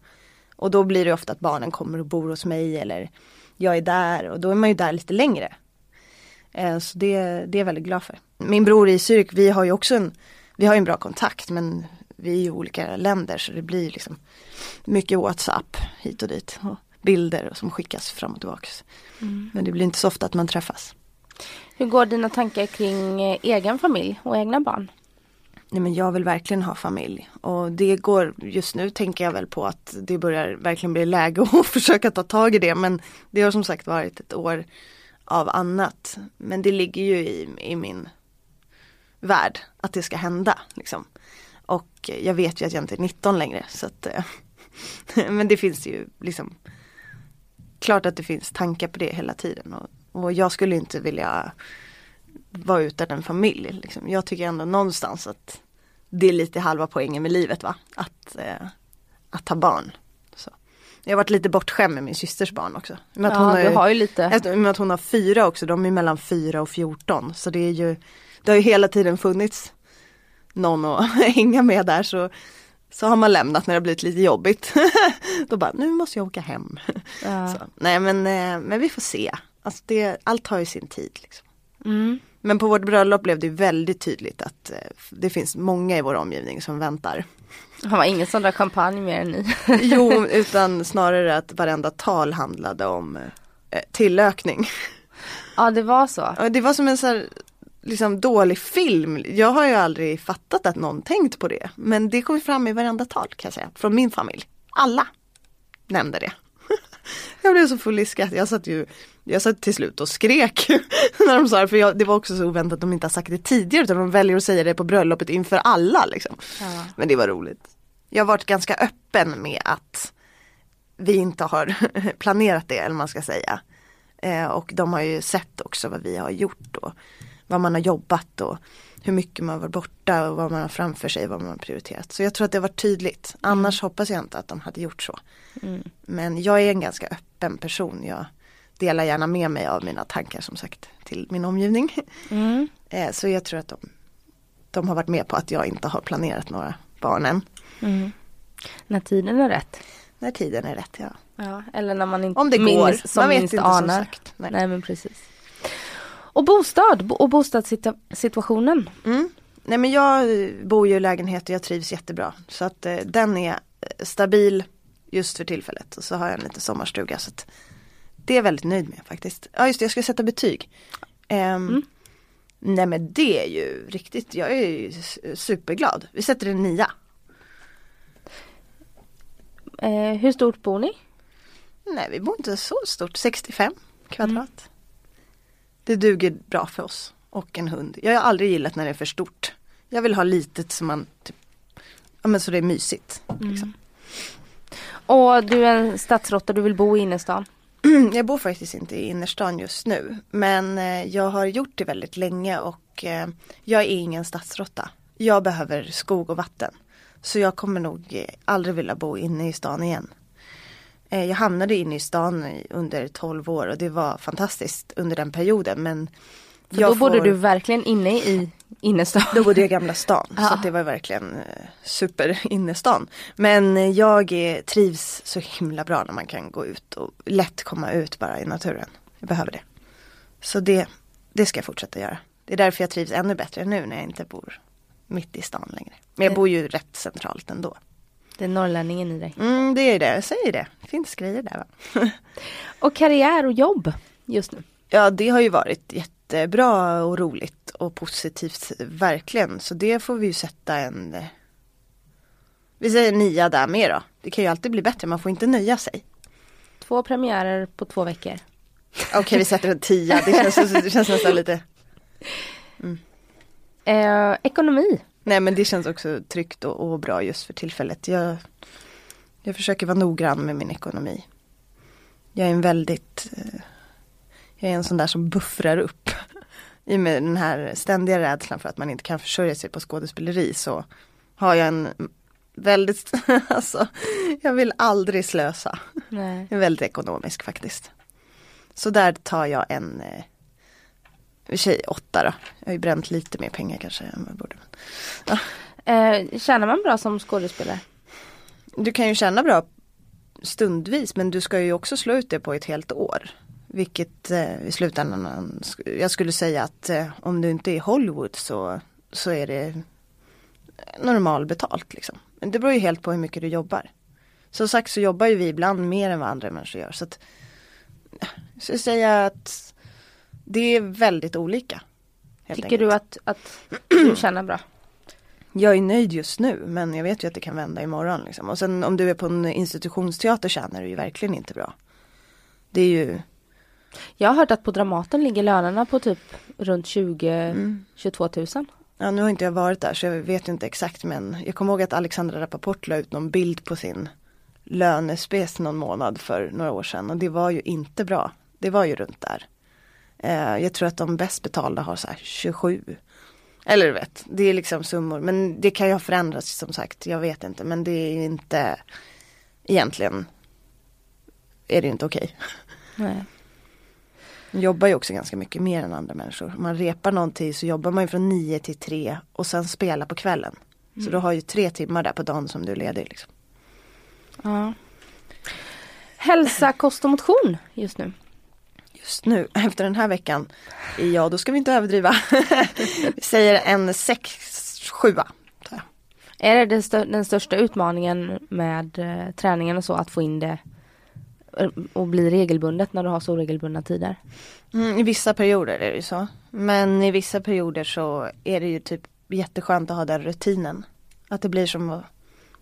Och då blir det ofta att barnen kommer och bor hos mig eller jag är där och då är man ju där lite längre. Eh, så det, det är jag väldigt glad för. Min bror i Zürich, vi har ju också en, vi har en bra kontakt men vi är ju olika länder så det blir liksom mycket WhatsApp hit och dit. Och bilder som skickas fram och tillbaka. Mm. Men det blir inte så ofta att man träffas. Hur går dina tankar kring eh, egen familj och egna barn? Nej men jag vill verkligen ha familj och det går just nu tänker jag väl på att det börjar verkligen bli läge att försöka ta tag i det men det har som sagt varit ett år av annat. Men det ligger ju i, i min värld att det ska hända. Liksom. Och jag vet ju att jag inte är 19 längre så att eh, Men det finns ju liksom Klart att det finns tankar på det hela tiden och, och jag skulle inte vilja vara utan en familj. Liksom. Jag tycker ändå någonstans att det är lite halva poängen med livet va. Att, eh, att ha barn. Så. Jag har varit lite bortskämd med min systers barn också. Med att ja, hon har, du har ju lite. Efter, med att hon har fyra också, de är mellan fyra och fjorton. Så det är ju Det har ju hela tiden funnits någon att hänga med där så så har man lämnat när det blivit lite jobbigt. Då bara, nu måste jag åka hem. Ja. nej men, eh, men vi får se. Alltså det, allt tar ju sin tid. Liksom. Mm. Men på vårt bröllop blev det väldigt tydligt att eh, det finns många i vår omgivning som väntar. Han var ingen som drack champagne mer än ni. jo, utan snarare att varenda tal handlade om eh, tillökning. Ja, det var så. Det var som en så här liksom dålig film. Jag har ju aldrig fattat att någon tänkt på det. Men det kom fram i varenda tal kan jag säga, från min familj. Alla nämnde det. jag blev så full i skratt. Jag satt ju jag satt till slut och skrek när de sa det. För jag, det var också så oväntat att de inte har sagt det tidigare utan de väljer att säga det på bröllopet inför alla. Liksom. Ja. Men det var roligt. Jag har varit ganska öppen med att vi inte har planerat det eller man ska säga. Eh, och de har ju sett också vad vi har gjort. Och vad man har jobbat och hur mycket man var borta och vad man har framför sig, vad man har prioriterat. Så jag tror att det var tydligt. Annars mm. hoppas jag inte att de hade gjort så. Mm. Men jag är en ganska öppen person. Jag delar gärna med mig av mina tankar som sagt till min omgivning. Mm. Eh, så jag tror att de, de har varit med på att jag inte har planerat några barn än. Mm. När tiden är rätt. När tiden är rätt ja. ja eller när man inte Om det minns, går. som man vet minst inte anar. Som sagt. Nej. Nej men precis. Och bostad och bostadssituationen. Mm. Nej men jag bor ju i lägenhet och jag trivs jättebra. Så att eh, den är eh, stabil just för tillfället. Och så har jag en liten sommarstuga. Så det är jag väldigt nöjd med faktiskt. Ja just det, jag ska sätta betyg. Um, mm. Nej men det är ju riktigt, jag är ju superglad. Vi sätter en nia. Eh, hur stort bor ni? Nej vi bor inte så stort, 65 kvadrat. Mm. Det duger bra för oss. Och en hund. Jag har aldrig gillat när det är för stort. Jag vill ha litet som man, typ, ja men så det är mysigt. Mm. Liksom. Och du är en stadsråtta, du vill bo i innerstan? Jag bor faktiskt inte i innerstan just nu. Men eh, jag har gjort det väldigt länge och eh, jag är ingen stadsråtta. Jag behöver skog och vatten. Så jag kommer nog eh, aldrig vilja bo inne i stan igen. Eh, jag hamnade inne i stan under 12 år och det var fantastiskt under den perioden men För då bodde får... du verkligen inne i innerstan? Då bodde jag i Gamla stan ja. så det var verkligen eh, super innerstan. Men jag trivs så himla bra när man kan gå ut och lätt komma ut bara i naturen. Jag behöver det. Så det, det ska jag fortsätta göra. Det är därför jag trivs ännu bättre nu när jag inte bor mitt i stan längre. Men jag bor ju rätt centralt ändå. Det är norrlänningen i dig. Mm, det är det, jag säger det. Det finns grejer där va. Och karriär och jobb just nu? Ja det har ju varit jättebra och roligt och positivt verkligen. Så det får vi ju sätta en eh, Vi säger nia där med då. Det kan ju alltid bli bättre, man får inte nöja sig. Två premiärer på två veckor. Okej okay, vi sätter en tia, det känns, det känns nästan lite mm. eh, Ekonomi? Nej men det känns också tryggt och, och, bra just för tillfället. Jag, jag försöker vara noggrann med min ekonomi. Jag är en väldigt eh, Jag är en sån där som buffrar upp. I och med den här ständiga rädslan för att man inte kan försörja sig på skådespeleri så har jag en väldigt, alltså jag vill aldrig slösa. Nej. Jag är väldigt ekonomisk faktiskt. Så där tar jag en eh, tjej åtta då. Jag har ju bränt lite mer pengar kanske än vad jag borde. Ja. Eh, tjänar man bra som skådespelare? Du kan ju tjäna bra stundvis men du ska ju också slå ut det på ett helt år. Vilket eh, i slutändan, jag skulle säga att eh, om du inte är Hollywood så, så är det normalbetalt liksom. Men det beror ju helt på hur mycket du jobbar. Som sagt så jobbar ju vi ibland mer än vad andra människor gör. Så att, jag skulle säga att det är väldigt olika. Tycker enkelt. du att, att du känner bra? Jag är nöjd just nu men jag vet ju att det kan vända imorgon. Liksom. Och sen om du är på en institutionsteater känner du ju verkligen inte bra. Det är ju Jag har hört att på Dramaten ligger lönerna på typ runt 20 mm. 22 000. Ja nu har inte jag varit där så jag vet inte exakt men jag kommer ihåg att Alexandra Rapaport la ut någon bild på sin lönespec någon månad för några år sedan och det var ju inte bra. Det var ju runt där. Eh, jag tror att de bäst betalda har så 27. Eller du vet, det är liksom summor men det kan ju ha förändrats som sagt, jag vet inte men det är inte egentligen är det inte okej. Okay. Man jobbar ju också ganska mycket mer än andra människor. Om man repar någonting så jobbar man ju från 9 till 3 och sen spelar på kvällen. Mm. Så du har ju tre timmar där på dagen som du är ledig. Liksom. Ja. Hälsa, kost och motion just nu? Just nu, efter den här veckan, ja då ska vi inte överdriva. säger en 6, 7 Är det den största utmaningen med eh, träningen och så att få in det eh, och bli regelbundet när du har så regelbundna tider? Mm, I vissa perioder är det ju så. Men i vissa perioder så är det ju typ jätteskönt att ha den rutinen. Att det blir som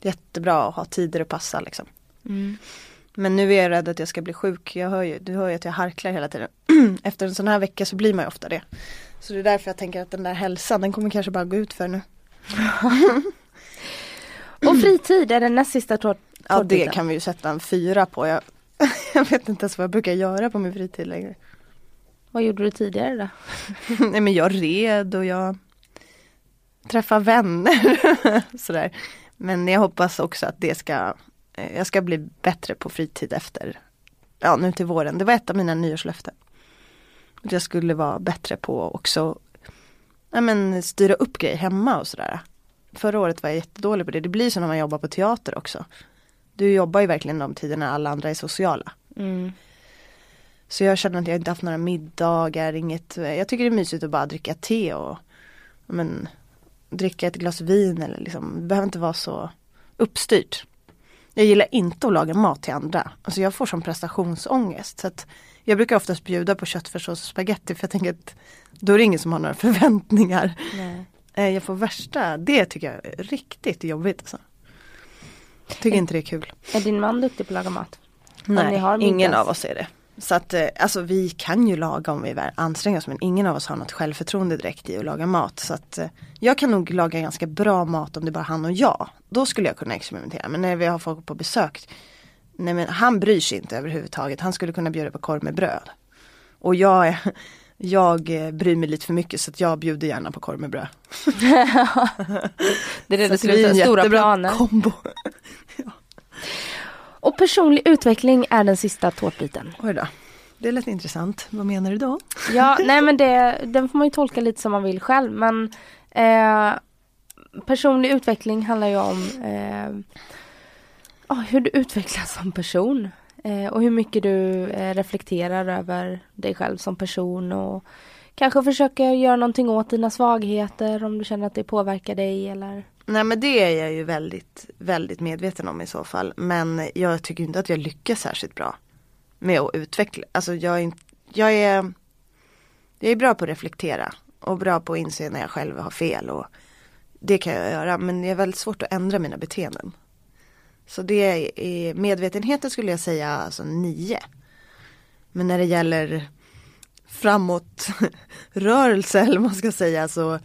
jättebra att ha tider att passa liksom. Mm. Men nu är jag rädd att jag ska bli sjuk. Jag hör ju, du hör ju att jag harklar hela tiden. Efter en sån här vecka så blir man ju ofta det. Så det är därför jag tänker att den där hälsan den kommer kanske bara gå ut för nu. Och fritid är den näst sista tårt Ja det kan vi ju sätta en fyra på. Jag, jag vet inte ens vad jag brukar göra på min fritid längre. Vad gjorde du tidigare då? Nej men jag red och jag träffade vänner. Sådär. Men jag hoppas också att det ska, jag ska bli bättre på fritid efter, ja nu till våren. Det var ett av mina nyårslöften. Att jag skulle vara bättre på också, ja men styra upp grejer hemma och sådär. Förra året var jag jättedålig på det. Det blir så när man jobbar på teater också. Du jobbar ju verkligen de tiderna alla andra är sociala. Mm. Så jag känner att jag inte haft några middagar, inget, jag tycker det är mysigt att bara dricka te och men, dricka ett glas vin eller liksom, det behöver inte vara så uppstyrt. Jag gillar inte att laga mat till andra. Alltså jag får som prestationsångest. Så jag brukar oftast bjuda på köttfärssås och spaghetti för jag tänker att då är det ingen som har några förväntningar. Nej. Eh, jag får värsta, det tycker jag är riktigt jobbigt. Alltså. Tycker är, inte det är kul. Är din man duktig på att laga mat? Nej, ingen av oss är det. Så att eh, alltså vi kan ju laga om vi anstränger oss men ingen av oss har något självförtroende direkt i att laga mat. Så att eh, jag kan nog laga ganska bra mat om det är bara han och jag. Då skulle jag kunna experimentera. Men när vi har folk på besök. Nej men han bryr sig inte överhuvudtaget. Han skulle kunna bjuda på korv med bröd. Och jag är jag eh, bryr mig lite för mycket så att jag bjuder gärna på korv med bröd. det är det du skulle stora planer. kombo. Och personlig utveckling är den sista tårtbiten. Oj då. Det lät intressant. Vad menar du då? Ja, nej men det, den får man ju tolka lite som man vill själv. Men eh, personlig utveckling handlar ju om eh, hur du utvecklas som person. Eh, och hur mycket du eh, reflekterar över dig själv som person och Kanske försöka göra någonting åt dina svagheter om du känner att det påverkar dig eller? Nej men det är jag ju väldigt, väldigt medveten om i så fall. Men jag tycker inte att jag lyckas särskilt bra med att utveckla. Alltså jag är, jag är, jag är bra på att reflektera och bra på att inse när jag själv har fel och det kan jag göra. Men det är väldigt svårt att ändra mina beteenden. Så det är medvetenheten skulle jag säga alltså nio. Men när det gäller framåtrörelse eller vad man ska säga så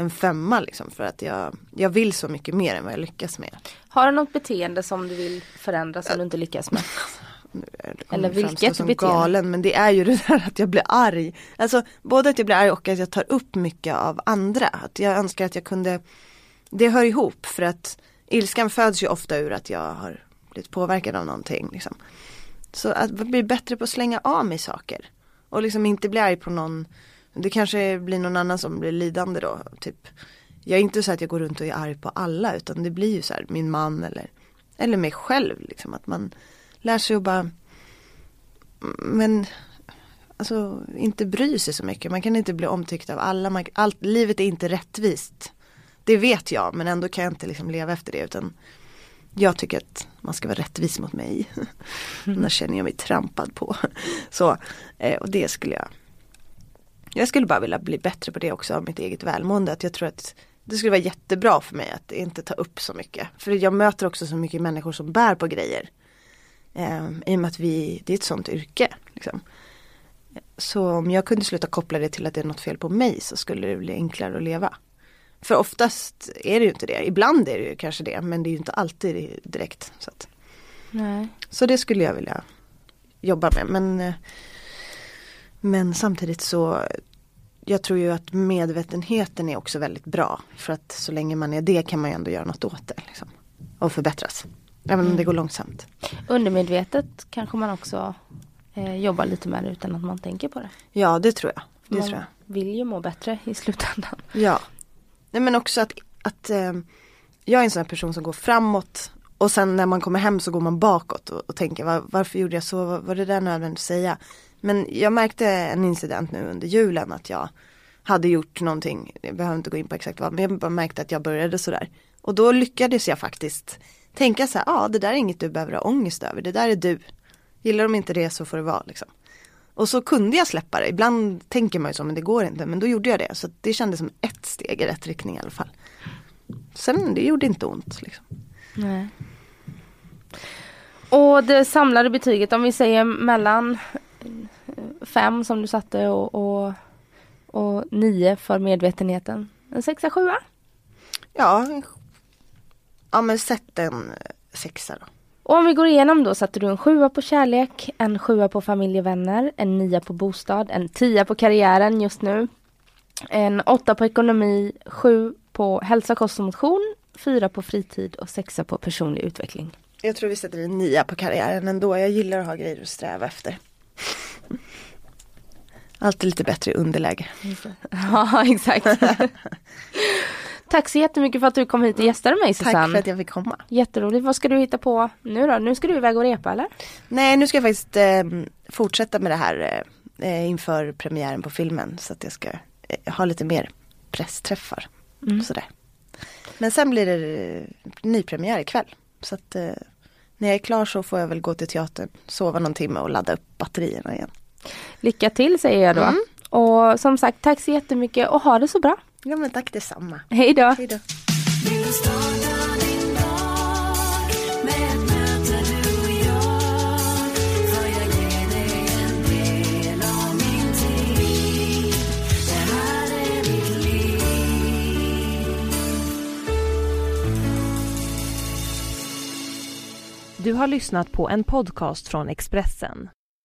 en femma liksom för att jag, jag vill så mycket mer än vad jag lyckas med. Har du något beteende som du vill förändra som du inte lyckas med? Eller vilket som beteende? galen men det är ju det där att jag blir arg. Alltså både att jag blir arg och att jag tar upp mycket av andra. Att jag önskar att jag kunde Det hör ihop för att ilskan föds ju ofta ur att jag har blivit påverkad av någonting. Liksom. Så att bli bättre på att slänga av mig saker. Och liksom inte bli arg på någon det kanske blir någon annan som blir lidande då. Typ. Jag är inte så att jag går runt och är arg på alla utan det blir ju så här min man eller Eller mig själv liksom att man lär sig att bara mm, Men Alltså inte bry sig så mycket. Man kan inte bli omtyckt av alla. Man, allt, livet är inte rättvist. Det vet jag men ändå kan jag inte liksom leva efter det utan Jag tycker att man ska vara rättvis mot mig. Annars känner jag mig trampad på. Så, eh, och det skulle jag jag skulle bara vilja bli bättre på det också av mitt eget välmående. Att jag tror att det skulle vara jättebra för mig att inte ta upp så mycket. För jag möter också så mycket människor som bär på grejer. Eh, I och med att vi, det är ett sånt yrke. Liksom. Så om jag kunde sluta koppla det till att det är något fel på mig så skulle det bli enklare att leva. För oftast är det ju inte det. Ibland är det ju kanske det men det är ju inte alltid direkt. Så, att. Nej. så det skulle jag vilja jobba med. Men, eh, men samtidigt så jag tror ju att medvetenheten är också väldigt bra. För att så länge man är det kan man ju ändå göra något åt det. Liksom, och förbättras. Även om det går långsamt. Undermedvetet kanske man också eh, jobbar lite med det utan att man tänker på det. Ja det tror jag. Det man tror jag. vill ju må bättre i slutändan. Ja. Nej men också att, att eh, jag är en sån här person som går framåt och sen när man kommer hem så går man bakåt och, och tänker var, varför gjorde jag så, var, var det där nödvändigt att säga? Men jag märkte en incident nu under julen att jag hade gjort någonting, jag behöver inte gå in på exakt vad, men jag bara märkte att jag började sådär. Och då lyckades jag faktiskt tänka så här, ja ah, det där är inget du behöver ha ångest över, det där är du. Gillar de inte det så får det vara liksom. Och så kunde jag släppa det. Ibland tänker man ju så men det går inte. Men då gjorde jag det. Så det kändes som ett steg i rätt riktning i alla fall. Sen det gjorde inte ont. Liksom. Nej. Och det samlade betyget om vi säger mellan fem som du satte och, och, och nio för medvetenheten. En sexa, sjua? Ja, ja men sätt en sexa då. Och om vi går igenom då satte du en sjua på kärlek, en sjua på familj och vänner, en nia på bostad, en tia på karriären just nu, en åtta på ekonomi, sju på hälsa, kost och motion, fyra på fritid och sexa på personlig utveckling. Jag tror vi sätter en nia på karriären ändå. Jag gillar att ha grejer att sträva efter. Alltid lite bättre i underläge. Ja, exakt. Tack så jättemycket för att du kom hit och gästade mig Susanne. Tack för att jag fick komma. Jätteroligt. Vad ska du hitta på nu då? Nu ska du iväg och repa eller? Nej, nu ska jag faktiskt eh, fortsätta med det här eh, inför premiären på filmen. Så att jag ska eh, ha lite mer pressträffar. Mm. Sådär. Men sen blir det eh, nypremiär ikväll. Så att eh, när jag är klar så får jag väl gå till teatern, sova någon timme och ladda upp batterierna igen. Lycka till säger jag då. Mm. Och som sagt, tack så jättemycket och ha det så bra. Ja men tack detsamma. Hej då. Hej då. Du har lyssnat på en podcast från Expressen.